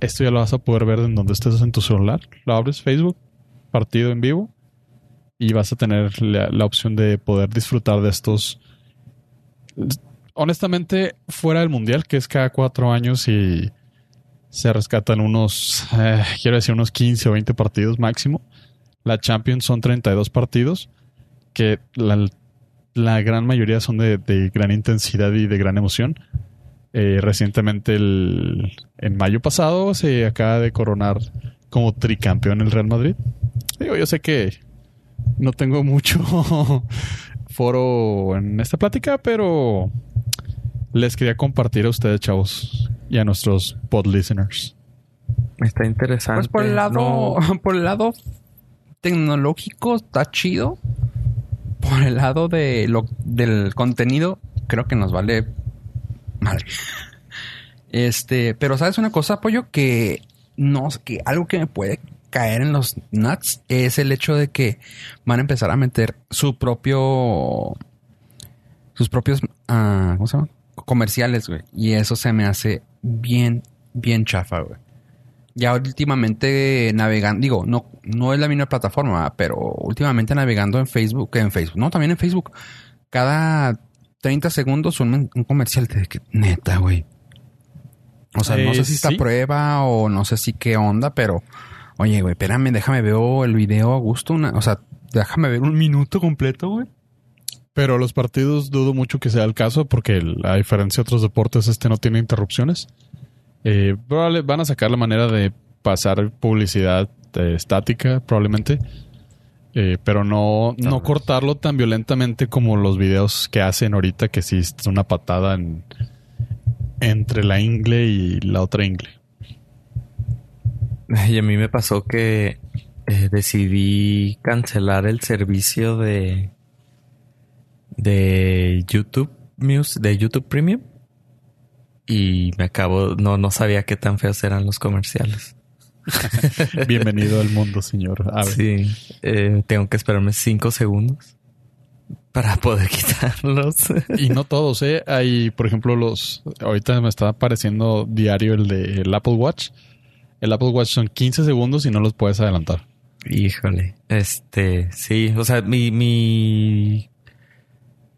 Esto ya lo vas a poder ver en donde estés en tu celular. Lo abres Facebook, partido en vivo, y vas a tener la, la opción de poder disfrutar de estos. Honestamente, fuera del mundial, que es cada cuatro años y se rescatan unos, *laughs* eh, quiero decir, unos 15 o 20 partidos máximo. La Champions son 32 partidos, que la, la gran mayoría son de, gran intensidad y de gran emoción. Eh, recientemente, el, en mayo pasado, se acaba de coronar como tricampeón el Real Madrid. Digo, yo sé que no tengo mucho *laughs* foro en esta plática, pero les quería compartir a ustedes, chavos, y a nuestros pod listeners. Está interesante. Pues por el lado, No- *laughs* por el lado tecnológico está chido. Por el lado de lo, del contenido, creo que nos vale madre. *laughs* Este, pero sabes una cosa, pollo, que no, que algo que me puede caer en los nuts es el hecho de que van a empezar a meter su propio, sus propios, ah, ¿cómo se llama? Comerciales, güey. Y eso se me hace bien, bien chafa, güey. Ya últimamente navegando, digo, no, no es la misma plataforma, pero últimamente navegando en Facebook, en Facebook, no, también en Facebook, cada 30 segundos un, un comercial de que, neta, güey. O sea, no Eh, sé si está sí. prueba o no sé si qué onda, pero, oye, güey, espérame, déjame veo el video a gusto, una, o sea, déjame ver un minuto completo, güey. Pero los partidos dudo mucho que sea el caso porque a diferencia de otros deportes este no tiene interrupciones. Eh, probable- van a sacar la manera de pasar publicidad eh, estática probablemente. Eh, pero no, Tal no vez. cortarlo tan violentamente como los videos que hacen ahorita que sí es una patada en- entre la ingle y la otra ingle. *laughs* Y a mí me pasó que decidí cancelar el servicio de de YouTube Music, de YouTube Premium. Y me acabo, no, no sabía qué tan feos eran los comerciales. *laughs* Bienvenido al mundo, señor. Ave. Sí, eh, tengo que esperarme cinco segundos para poder *laughs* quitarlos. Y no todos, ¿eh? Hay, por ejemplo, los... Ahorita me está apareciendo diario el de el Apple Watch. El Apple Watch son 15 segundos y no los puedes adelantar. Híjole, este, sí, o sea, mi, mi,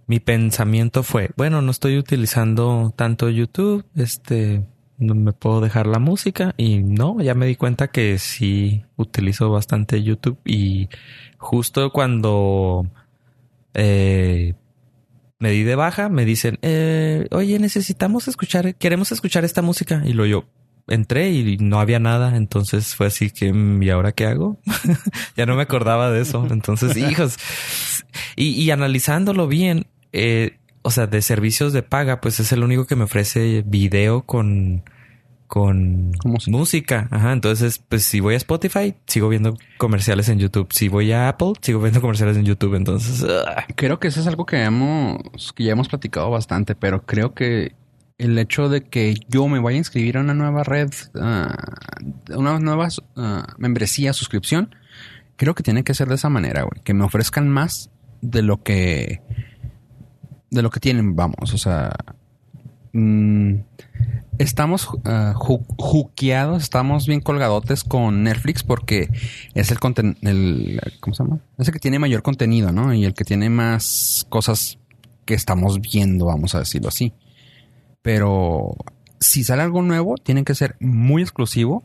mi pensamiento fue, bueno, no estoy utilizando tanto YouTube, este, no me puedo dejar la música y no, ya me di cuenta que sí utilizo bastante YouTube y justo cuando eh, me di de baja, me dicen, eh, oye, necesitamos escuchar, queremos escuchar esta música y lo yo entré y no había nada, entonces fue así que, mm, ¿y ahora qué hago? *laughs* ya no me acordaba de eso. Entonces, hijos, y, y analizándolo bien, eh, o sea, de servicios de paga, pues es el único que me ofrece video con, con música. música. Ajá. Entonces, pues si voy a Spotify, sigo viendo comerciales en YouTube. Si voy a Apple, sigo viendo *laughs* comerciales en YouTube. Entonces, ah, Creo que eso es algo que hemos, que ya hemos platicado bastante, pero creo que el hecho de que yo me vaya a inscribir a una nueva red, ah, una nueva ah, membresía, suscripción, creo que tiene que ser de esa manera, güey. Que me ofrezcan más de lo que, de lo que tienen, vamos, o sea, mm, estamos uh, ju- juqueados, estamos bien colgadotes con Netflix porque es el el ¿cómo se llama? Es el que tiene mayor contenido, ¿no? Y el que tiene más cosas que estamos viendo, vamos a decirlo así. Pero si sale algo nuevo, tiene que ser muy exclusivo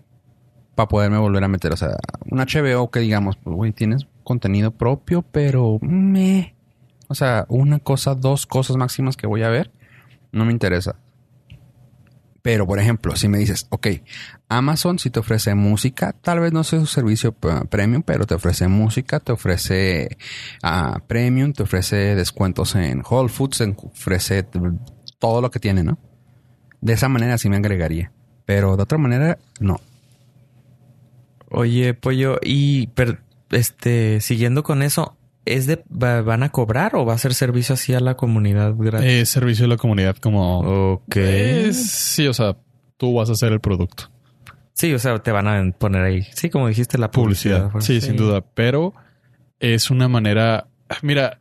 para poderme volver a meter. O sea, un HBO que digamos, pues, güey, tienes contenido propio, pero me. O sea, una cosa, dos cosas máximas que voy a ver, no me interesa. Pero, por ejemplo, si me dices, ok, Amazon si te ofrece música, tal vez no sea su servicio premium, pero te ofrece música, te ofrece ah, premium, te ofrece descuentos en Whole Foods, te ofrece todo lo que tiene, ¿no? De esa manera sí me agregaría. Pero de otra manera, no. Oye, pollo, y este, siguiendo con eso, ¿es de va- van a cobrar o va a ser servicio así a la comunidad gratis? Eh, servicio de la comunidad como... ok. Sí, o sea, tú vas a hacer el producto. Sí, o sea, te van a poner ahí. Sí, como dijiste, la publicidad. Publicidad. Sí, sin duda. Pero es una manera... Mira,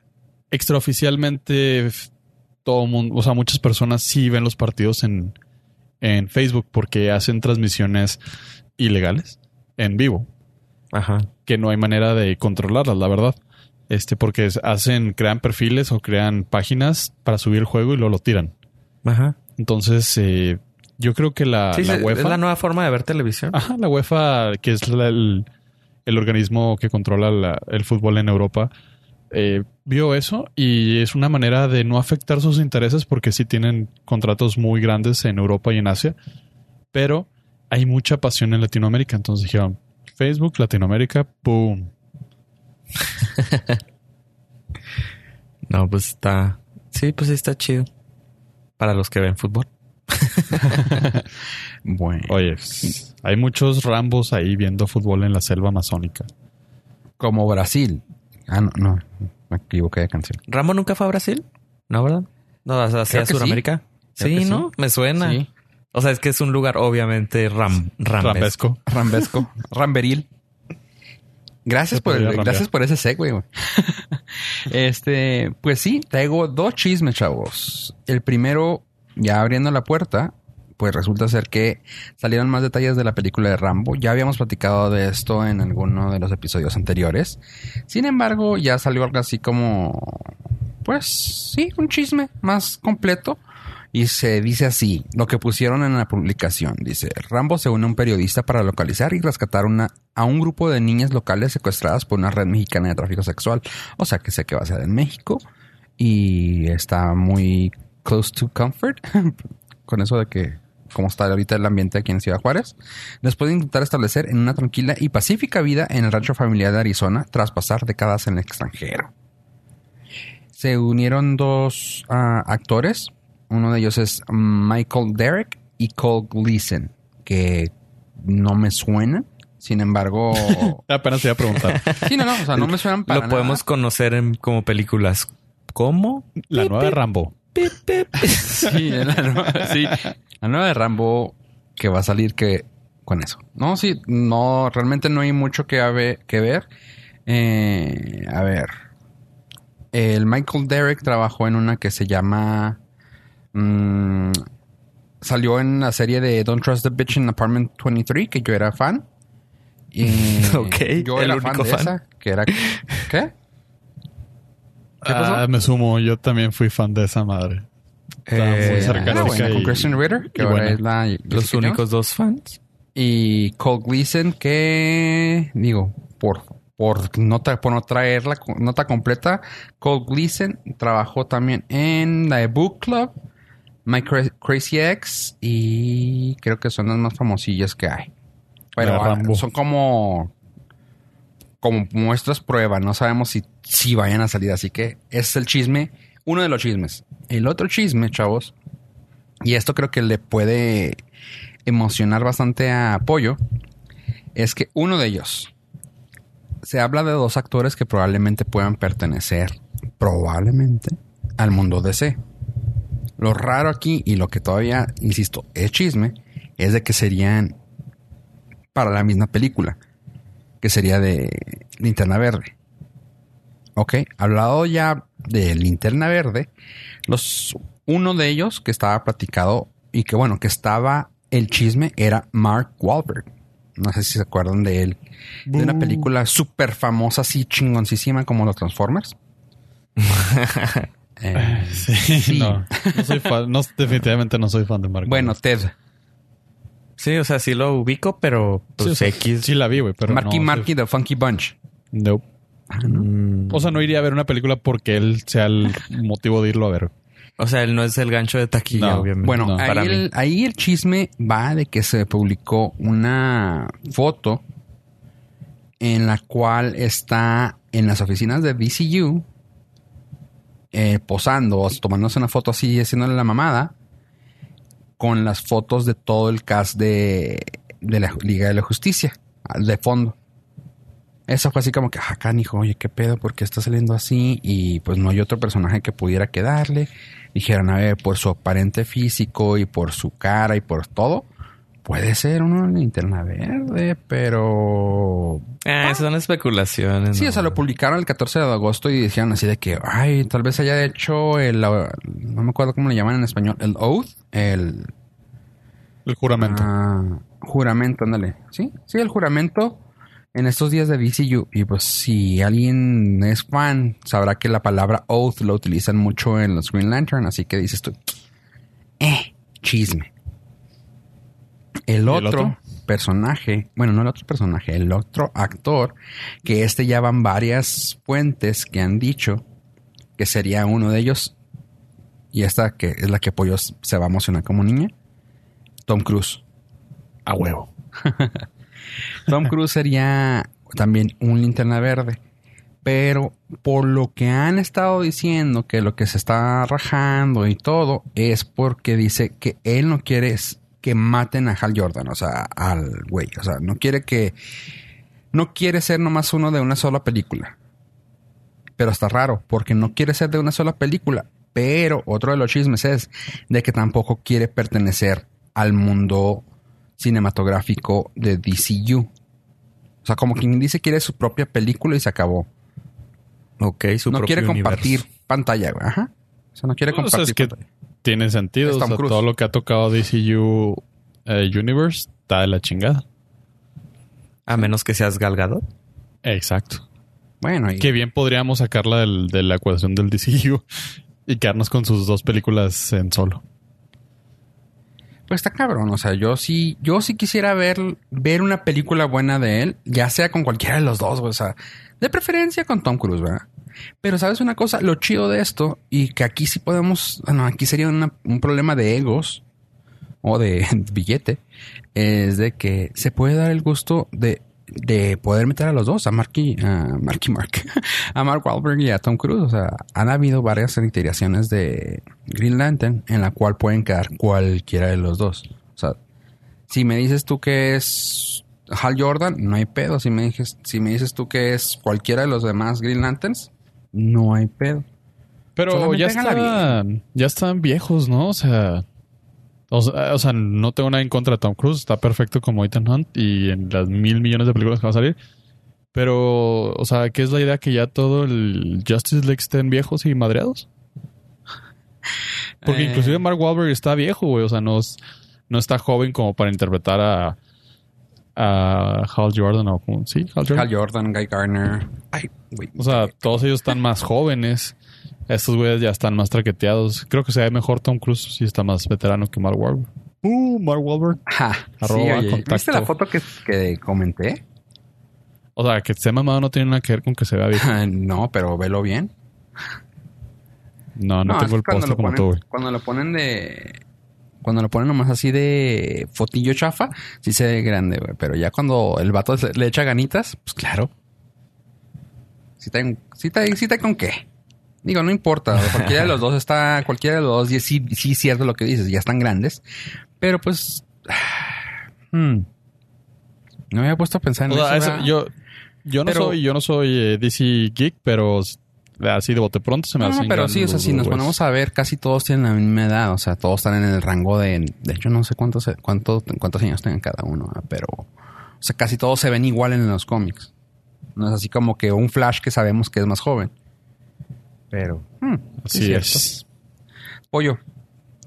extraoficialmente todo mundo, o sea, muchas personas sí ven los partidos en, en Facebook porque hacen transmisiones ilegales en vivo. Ajá. que no hay manera de controlarlas, la verdad. Este, porque hacen, crean perfiles o crean páginas para subir el juego y luego lo tiran. Ajá. Entonces, eh, yo creo que la, Sí, la UEFA. es la nueva forma de ver televisión. Ajá, la UEFA, que es la- el, el organismo que controla la- el fútbol en Europa, eh, vio eso y es una manera de no afectar sus intereses porque sí tienen contratos muy grandes en Europa y en Asia, pero hay mucha pasión en Latinoamérica. Entonces dijeron, Facebook, Latinoamérica, ¡boom! *laughs* No, pues está. Sí, pues sí está chido. Para los que ven fútbol. *laughs* Bueno. Oye, hay muchos Rambos ahí viendo fútbol en la selva amazónica. Como Brasil. Ah, no, no. Me equivoqué de canción. ¿Rambo nunca fue a Brasil? ¿No, verdad? No, hacia sí. Sudamérica. Sí, sí. ¿no? Me suena. Sí. O sea, es que es un lugar obviamente ram, rambesco. Rambesco. *laughs* Rambesco. Ramberil. Gracias por, el- gracias por ese segue, güey. *laughs* este, pues sí, traigo dos chismes, chavos. El primero, ya abriendo la puerta, pues resulta ser que salieron más detalles de la película de Rambo. Ya habíamos platicado de esto en alguno de los episodios anteriores. Sin embargo, ya salió algo así como, pues sí, un chisme más completo. Y se dice así, lo que pusieron en la publicación. Dice, Rambo se une a un periodista para localizar y rescatar a un grupo de niñas locales secuestradas por una red mexicana de tráfico sexual. O sea que sé que va a ser en México. Y está muy close to comfort. *laughs* Con eso de que, como está ahorita el ambiente aquí en Ciudad Juárez. Después de intentar establecer en una tranquila y pacífica vida en el rancho familiar de Arizona tras pasar décadas en el extranjero. Se unieron dos ah, actores. Uno de ellos es Michael Derek y Cole Gleason, que no me suenan. Sin embargo, *laughs* Apenas te iba a preguntar. sí, no, no, o sea, no me suenan para Lo podemos nada. conocer en como películas. ¿Cómo? La nueva de Rambo. Pip, pip. *laughs* Sí, la nueva, sí. La nueva de Rambo que va a salir que con eso. No, sí, no, realmente no hay mucho que, habe- que ver. Eh, a ver. El Michael Derek trabajó en una que se llama. Mm, salió en la serie de Don't Trust the Bitch in Apartment 23, que yo era fan. Y *laughs* Ok, yo el era único fan de fan. esa, que era. ¿Qué? ¿Qué pasó? Ah, me sumo, yo también fui fan de esa madre. Muy Eh, sarcástica Era buena, con y- Kristen Ritter, que y ahora buena. es la. Los únicos dos fans. Y Cole Gleason, que digo, por, por, nota, por no traer la nota completa, Cole Gleason trabajó también en la de Book Club, My Cra- Crazy Ex, y creo que son las más famosillas que hay. Pero ah, son como, como muestras prueba, no sabemos si, si vayan a salir, así que ese es el chisme, uno de los chismes. El otro chisme, chavos, y esto creo que le puede emocionar bastante a Pollo, es que uno de ellos, se habla de dos actores que probablemente puedan pertenecer, probablemente, al mundo DC. Lo raro aquí y lo que todavía, insisto, es chisme, es de que serían para la misma película, que sería de Linterna Verde. Ok, hablado ya de Linterna Verde, los, uno de ellos que estaba platicado y que bueno, que estaba el chisme era Mark Wahlberg. No sé si se acuerdan de él. De una película súper famosa, así chingoncísima como los Transformers. *laughs* Eh, *laughs* Sí, sí. no. *laughs* No soy fan. No, definitivamente no soy fan de Mark. Bueno, Ted. Sí, o sea, sí lo ubico, pero Sí, pues sea, X. Sí la vi, güey, pero Marky no. Marky de Funky Bunch. Nope. Mm, O sea, no iría a ver una película porque él sea el *laughs* motivo de irlo a ver. o sea, él no es el gancho de taquilla, No. obviamente. Bueno, No, ahí, para mí. el, ahí el chisme va de que se publicó una foto en la cual está en las oficinas de DCU eh, posando o tomándose una foto así haciéndole la mamada con las fotos de todo el cast de, de la Liga de la Justicia de fondo. Eso fue así como que, ah, canijo, oye, qué pedo, ¿por qué está saliendo así? Y pues no hay otro personaje que pudiera quedarle. Dijeron, a ver, por su aparente físico y por su cara y por todo, puede ser una linterna verde, pero. Ah, esas son especulaciones. Sí, ¿no? o sea, lo publicaron el 14 de agosto y dijeron así de que, ay, tal vez haya hecho el. No me acuerdo cómo le llaman en español, el oath, el. El juramento. Ah, juramento, ándale. Sí, sí, el juramento en estos días de VCU. Y pues si alguien es fan, sabrá que la palabra oath lo utilizan mucho en los Green Lantern. Así que dices tú, eh, chisme. El el otro, personaje, bueno, no el otro personaje, el otro actor, que este ya van varias fuentes que han dicho que sería uno de ellos. Y esta que es la que Pollo se va a emocionar como niña. Tom Cruise. A huevo. *laughs* Tom Cruise sería también un linterna verde. Pero por lo que han estado diciendo, que lo que se está rajando y todo, es porque dice que él no quiere que maten a Hal Jordan, o sea, al güey. O sea, no quiere que. No quiere ser nomás uno de una sola película. Pero está raro, porque no quiere ser de una sola película. Pero otro de los chismes es de que tampoco quiere pertenecer al mundo cinematográfico de DCU. O sea, como quien dice quiere su propia película y se acabó. Ok, su no propio quiere compartir universo. pantalla, güey. Ajá. O sea, no quiere O sea, compartir es que pantalla. Tiene sentido. O sea, todo lo que ha tocado DCU eh, Universe está de la chingada. A menos que seas galgado. Exacto. Bueno, y Qué bien podríamos sacarla del- de la ecuación del DCU *laughs* y quedarnos con sus dos películas en solo. pues está cabrón. O sea, yo sí, yo sí quisiera ver, ver una película buena de él, ya sea con cualquiera de los dos. O sea, de preferencia con Tom Cruise, ¿verdad? Pero sabes una cosa, lo chido de esto, y que aquí sí podemos, bueno, aquí sería un problema de egos o de *laughs* billete, es de que se puede dar el gusto de, de poder meter a los dos, a Marky, a Marky Mark, *laughs* a Mark Wahlberg y a Tom Cruise. O sea, han habido varias iteraciones de Green Lantern en la cual pueden quedar cualquiera de los dos. O sea, si me dices tú que es Hal Jordan, no hay pedo. Si me dices, si me dices tú que es cualquiera de los demás Green Lanterns, no hay pedo. Pero Solamente ya ya están viejos, ¿no? O sea, o sea, o sea, no tengo nada en contra de Tom Cruise. Está perfecto como Ethan Hunt y en las mil millones de películas que van a salir. Pero, o sea, ¿qué es la idea? ¿Que ya todo el Justice League estén viejos y madreados? Porque Eh. inclusive Mark Wahlberg está viejo, güey. O sea, no, es- no está joven como para interpretar a, a Hal Jordan o. Sí, Hal Jordan. Hal Jordan, Guy Gardner. Ay, güey. O sea, todos ellos están más jóvenes. Estos güeyes ya están más traqueteados. Creo que se ve mejor Tom Cruise si está más veterano que Mark Wahlberg. Uh, Mark Wahlberg. Ja, sí, Arroba oye, contacto. ¿Viste la foto que, que comenté? O sea, que esté mamado no tiene nada que ver con que se vea viejo. *laughs* no, pero velo bien. No, no, tengo el cuando poste como ponen- tú, güey. Cuando lo ponen de. Cuando lo ponen nomás así de fotillo chafa, sí se ve grande, güey. Pero ya cuando el vato le echa ganitas, pues claro. Sí trae, sí trae, sí trae con qué. Digo, no importa. Cualquiera de los dos está, cualquiera de los dos, y sí, sí es cierto lo que dices, ya están grandes. Pero pues. *sighs* hmm, no me había puesto a pensar en O sea, eso. yo, yo no Pero- soy, yo no soy eh, DC Geek, pero así de bote pronto se me No, no, hacen pero grandes sí, o sea, si nos ponemos a ver, casi todos tienen la misma edad. O sea, todos están en el rango de. De hecho, no sé cuántos, cuántos, cuántos años tengan cada uno, pero. O sea, casi todos se ven igual en los cómics. No es así como que un Flash que sabemos que es más joven. Pero. hmm, sí Así es. Pollo,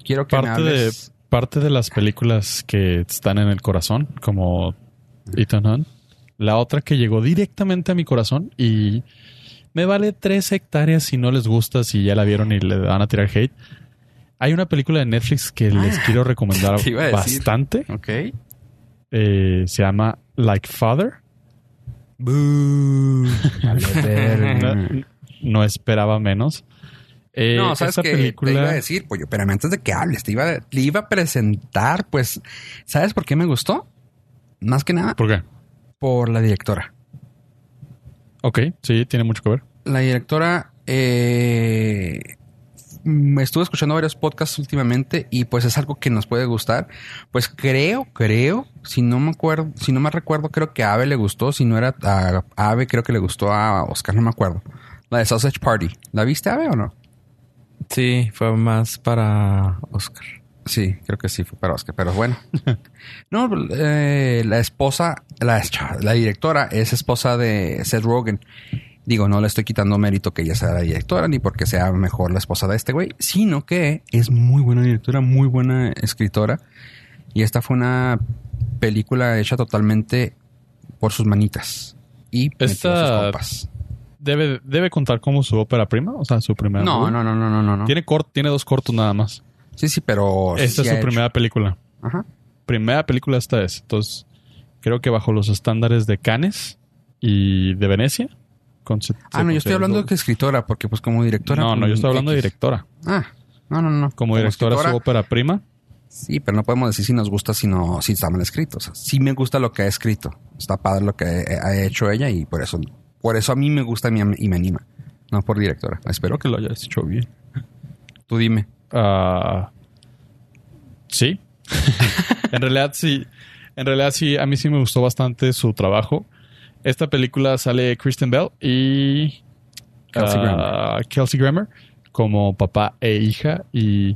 quiero que me Parte de, hables. parte parte de las películas que están en el corazón, como Ethan Hunt. La otra que llegó directamente a mi corazón y me vale tres hectáreas si no les gusta, si ya la vieron y le van a tirar hate. Hay una película de Netflix que les quiero recomendar *laughs* bastante. Ok. Eh, se llama Like Father. *laughs* No, no esperaba menos. Eh, no, ¿sabes esa qué? Te película... iba a decir, pollo, pero antes de que hables, te iba, te iba a presentar, pues, ¿sabes por qué me gustó? Más que nada, ¿Por qué? por la directora. Ok, sí, tiene mucho que ver. La directora, eh, me estuve escuchando varios podcasts últimamente y pues es algo que nos puede gustar. Pues creo, creo, si no me acuerdo, si no me recuerdo, creo que a Ave le gustó. Si no era a, a Ave, creo que le gustó a Oscar, no me acuerdo. La de Sausage Party. ¿La viste, Ave, o no? Sí, fue más para Oscar. Sí, creo que sí fue para Oscar, pero bueno. *laughs* no, eh, la esposa, la, la directora es esposa de Seth Rogen. Digo, no le estoy quitando mérito que ella sea la directora, ni porque sea mejor la esposa de este güey, sino que es muy buena directora, muy buena escritora. Y esta fue una película hecha totalmente por sus manitas. Y sus Esta- compas. Debe, debe contar como su ópera prima, o sea, su primera. No, no, no, no, no. no. Tiene, cort, tiene dos cortos nada más. Sí, sí, pero. Esta sí es su hecho. primera película. Ajá. Primera película esta es. Entonces, creo que bajo los estándares de Cannes y de Venecia. con- Ah, no, yo estoy hablando de escritora, porque pues como directora. No, no, pues, yo estoy hablando de directora. Ah, no, no, no. Como directora, su ópera prima. Sí, pero no podemos decir si nos gusta si no, si está mal escrito. O sea, sí me gusta lo que ha escrito. Está padre lo que ha hecho ella y por eso, por eso a mí me gusta y me anima. No por directora. Espero que lo hayas hecho bien. Tú dime. Ah, sí. *laughs* en realidad sí. En realidad sí, a mí sí me gustó bastante su trabajo. Esta película sale Kristen Bell y Kelsey ah, Kelsey Grammer como papá e hija y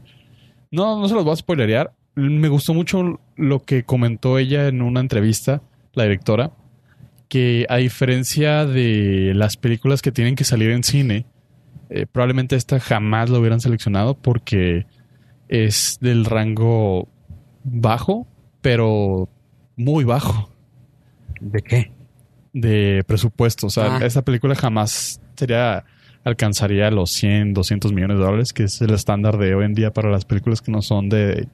no, no se los voy a spoilerear. Me gustó mucho lo que comentó ella en una entrevista, la directora, que a diferencia de las películas que tienen que salir en cine, eh, probablemente esta jamás lo hubieran seleccionado porque es del rango bajo, pero muy bajo ¿De qué? de presupuesto. O sea, Ah. esta película jamás sería alcanzaría los 100, 200 millones de dólares, que es el estándar de hoy en día para las películas que no son de,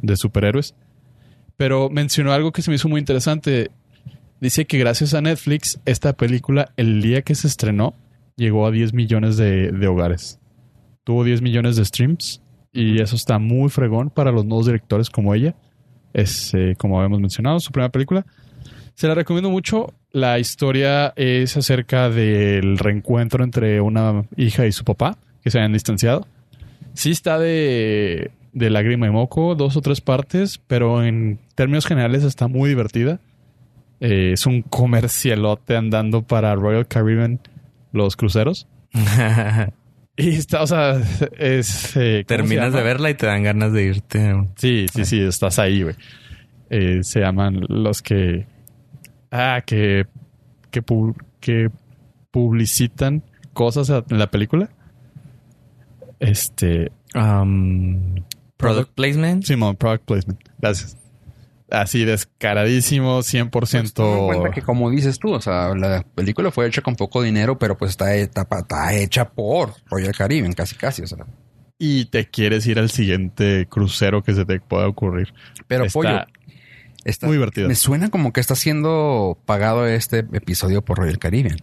de superhéroes. Pero mencionó algo que se me hizo muy interesante. Dice que gracias a Netflix, esta película, el día que se estrenó, llegó a 10 millones de, hogares. Tuvo 10 millones de streams y eso está muy fregón para los nuevos directores como ella. Es, eh, como habíamos mencionado, su primera película. Se la recomiendo mucho. La historia es acerca del reencuentro entre una hija y su papá, que se habían distanciado. Sí está de, de lágrima y moco, dos o tres partes, pero en términos generales está muy divertida. Eh, es un comercialote andando para Royal Caribbean, los cruceros. *laughs* Y está, o sea, es... eh, ¿cómo se Terminas de verla y te dan ganas de irte. Sí, sí, sí, estás ahí, güey. Eh, se llaman los que. Ah, que. Que, pu- que publicitan cosas en la película. Este. Um, product placement. Simón, product placement. Gracias. Así descaradísimo, 100%. Pues toma en cuenta que como dices tú, o sea, la película fue hecha con poco dinero, pero pues está, está, está hecha por Royal Caribbean, casi casi, o sea. y te quieres ir al siguiente crucero que se te pueda ocurrir. Pero Está pollo, está- muy divertido. Me suena como que está siendo pagado este episodio por Royal Caribbean.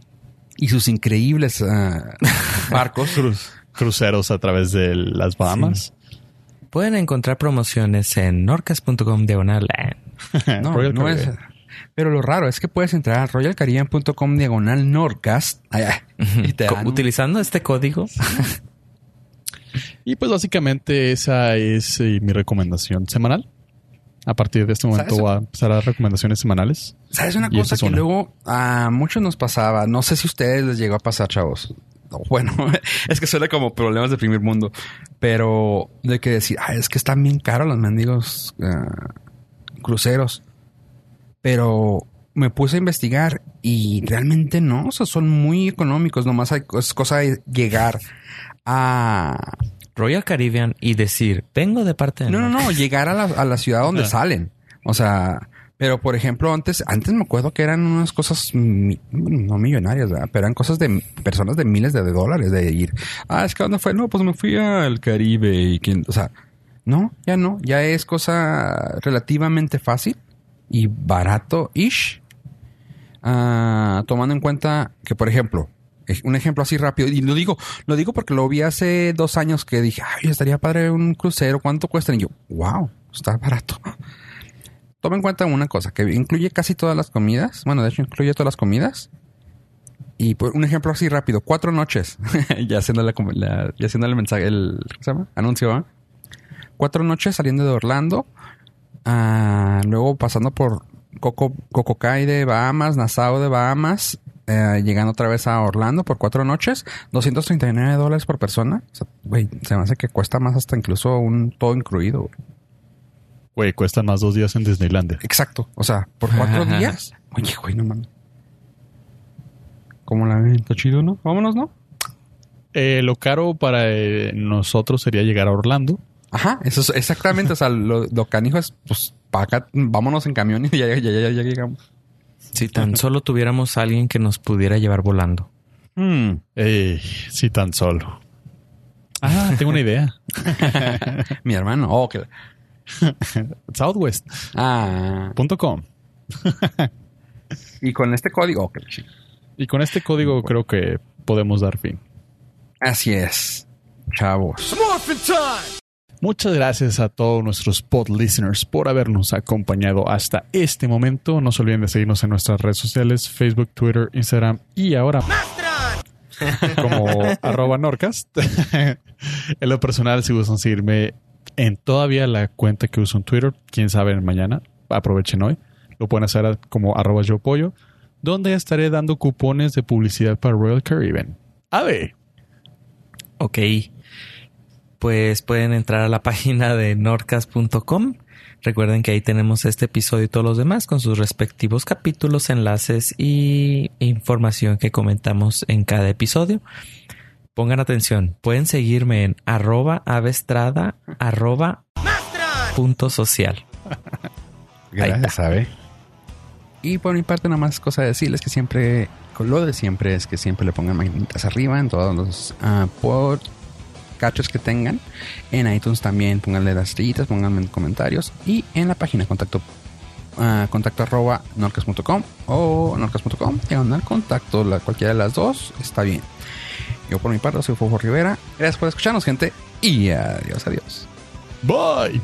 Y sus increíbles ah, *laughs* barcos. Cruz- cruceros a través de las Bahamas. Pueden encontrar promociones en norcas.com diagonal. *laughs* No, Royal no es. Pero lo raro es que puedes entrar a royalcaribbean.com diagonal Norcast y te dan Utilizando este código. *laughs* Y pues básicamente esa es eh, mi recomendación semanal. A partir de este momento voy a empezar a recomendaciones semanales. ¿Sabes una cosa que luego a muchos nos pasaba? No sé si a ustedes les llegó a pasar, chavos. No, *laughs* Bueno, es que suena como problemas de primer mundo, pero de que decir, "Ay, es que están bien caros los mendigos ah, cruceros. Pero me puse a investigar y realmente no, o sea, son muy económicos. Nomás hay, es cosa de llegar a Royal Caribbean y decir, vengo de parte de No, no, no, llegar a la, a la ciudad donde *laughs* Ah. salen. O sea, pero por ejemplo, antes, antes me acuerdo que eran unas cosas no millonarias, ¿verdad? pero eran cosas de personas de miles de dólares de ir. Ah, es que ¿dónde fue? No, pues me fui al Caribe y quién, o sea, no, ya no, ya es cosa relativamente fácil y barato-ish. Ah, tomando en cuenta que, por ejemplo, ej- un ejemplo así rápido, y lo digo, lo digo porque lo vi hace dos años que dije, ay, estaría padre un crucero, ¿cuánto cuesta? Y yo, wow, está barato. Toma en cuenta una cosa, que incluye casi todas las comidas, bueno, de hecho incluye todas las comidas. Y por un ejemplo así rápido, cuatro noches, *laughs* ya haciendo la, la- ya haciendo el mensaje, el ¿cómo se llama? Anuncio. Cuatro noches saliendo de Orlando, ah, luego pasando por Coco, Cococay de Bahamas, Nassau de Bahamas, eh, llegando otra vez a Orlando por cuatro noches, 239 dólares por persona. Se me hace que cuesta más hasta incluso un todo incluido. Güey, cuestan más dos días en Disneylandia. Exacto. O sea, por cuatro días. Oye, güey, no mames. ¿Cómo la ven? Está chido, ¿no? Vámonos, ¿no? Eh, lo caro para eh, nosotros sería llegar a Orlando. Ajá, eso es exactamente. o sea, *laughs* lo, lo canijo es, pues, para acá, vámonos en camión y ya, ya, ya, ya, ya llegamos. Si tan solo tuviéramos a alguien que nos pudiera llevar volando. Hmm. Ey, sí, tan solo. Ah, tengo una idea. *laughs* Mi hermano. Oh, que... *laughs* Southwest.com. Ah. Y con este código. Oh. Y con este código creo que podemos dar fin. Así es. Chavos. Muchas gracias a todos nuestros pod listeners por habernos acompañado hasta este momento. No se olviden de seguirnos en nuestras redes sociales, Facebook, Twitter, Instagram y ahora como *laughs* arroba Norcast. *laughs* en lo personal, si gustan seguirme en todavía la cuenta que uso en Twitter, quién sabe mañana, aprovechen hoy. Lo pueden hacer como arroba yo donde estaré dando cupones de publicidad para Royal Caribbean. A ver. Ok. Pues pueden entrar a la *laughs* página de norcas.com. Recuerden que ahí tenemos este episodio y todos los demás con sus respectivos capítulos, enlaces y información que comentamos en cada episodio. Pongan atención, pueden seguirme en arroba avestrada arroba punto social. *laughs* Gracias. ¿sabe? Y por mi parte, nada más cosa de decirles que siempre, con lo de siempre, es que siempre le pongan magnetitas arriba en todos los ah, por cachos que tengan. En iTunes también pónganle las estrellitas, pónganme en comentarios. Y en la página contacto ah, contacto arroba norcas.com o norcas.com, diagonal contacto, la, cualquiera de las dos, está bien. Yo por mi parte soy Fofo Rivera. Gracias por escucharnos, gente. Y adiós, adiós. Bye.